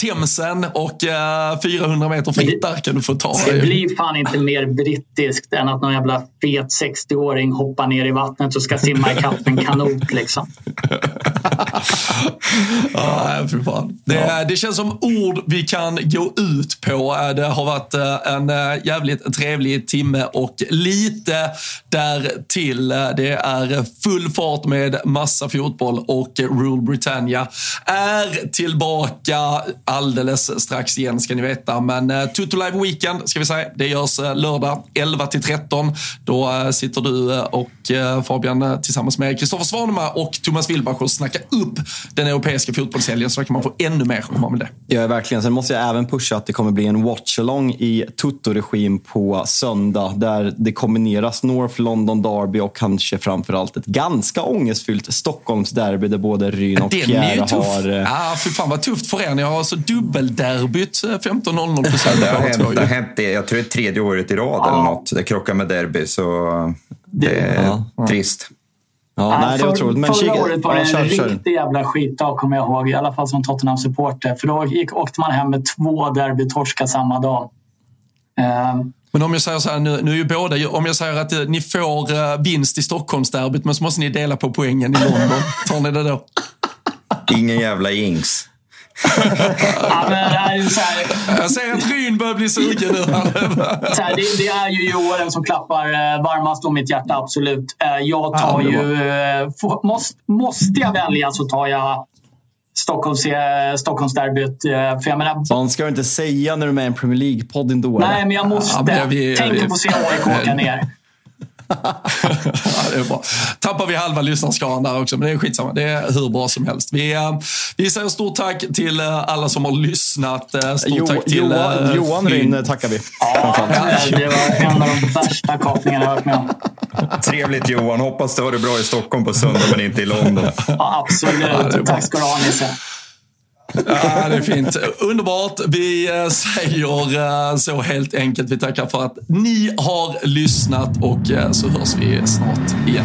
Themsen och uh, 400 meter fritt där kan du få ta. Det blir fan inte mer brittiskt än att någon jävla fet 60-åring hoppar ner i vattnet och ska simma i kapp en kanot liksom. ah, för fan. Det, ja. det känns som ord vi kan gå ut på. Det har varit eh, en eh, jävligt trevlig timme och lite där till. Det är full fart med massa fotboll och Rule Britannia är tillbaka alldeles strax igen ska ni veta. Men Tutu Live Weekend ska vi säga, det görs lördag 11 till 13. Då sitter du och Fabian tillsammans med Kristoffer Svanemar och Thomas Wilbach och snackar upp den europeiska fotbollshelgen så kan man få ännu mer om man vill det. Ja, verkligen. Sen måste jag även pusha att det kommer bli en watch-along i Tutto-regim på söndag där det kombineras North London Derby och kanske framförallt ett ganska ångestfyllt Stockholmsderby där både Ryn och Pierre har... Ja, för fan vad tufft för er. Ni har så dubbelderbyt 15.00 på söndag. det, har hänt, det har hänt det. Jag tror det är tredje året i rad ja. eller något. Det krockar med derby, så det är ja. trist. Ja, ja, nej, det är otroligt. Men förra året var det en kör, riktig jävla skitdag, kommer jag ihåg. I alla fall som Tottenham-supporter. För då gick, åkte man hem med två derbytorskar samma dag. Uh, men om jag säger så här, nu, nu är ju båda, om jag säger att eh, ni får uh, vinst i Stockholmsderbyt men så måste ni dela på poängen i London. Tar ni det då? Ingen jävla jinx ja, men jag ser att Ryn börjar bli sugen nu. så här, det, det, är ju Joel som klappar eh, varmast om mitt hjärta, absolut. Eh, jag tar ju... Eh, måste, måste jag välja så tar jag Stockholms, Stockholmsderbyt. För jag menar, Sånt ska du inte säga när du är med i en Premier League-podd ändå. nej, men jag måste. Ja, men vi- Tänker vi- på att se AIK åka ner. Ja, det är bra. Tappar vi halva lyssnarskaran där också, men det är skitsamma. Det är hur bra som helst. Vi, eh, vi säger stort tack till eh, alla som har lyssnat. Eh, Stort Jo, tack till Johan, eh, Johan. Rynn tackar vi. Ja, det var en av de värsta kapningarna jag har varit med om. Trevligt Johan. Hoppas du har det bra i Stockholm på söndag men inte i London. Ja, absolut. Tack ska du ha Nisse. Ja, det är fint. Underbart. Vi eh, säger eh, så helt enkelt. Vi tackar för att ni har lyssnat och eh, så hörs vi snart igen.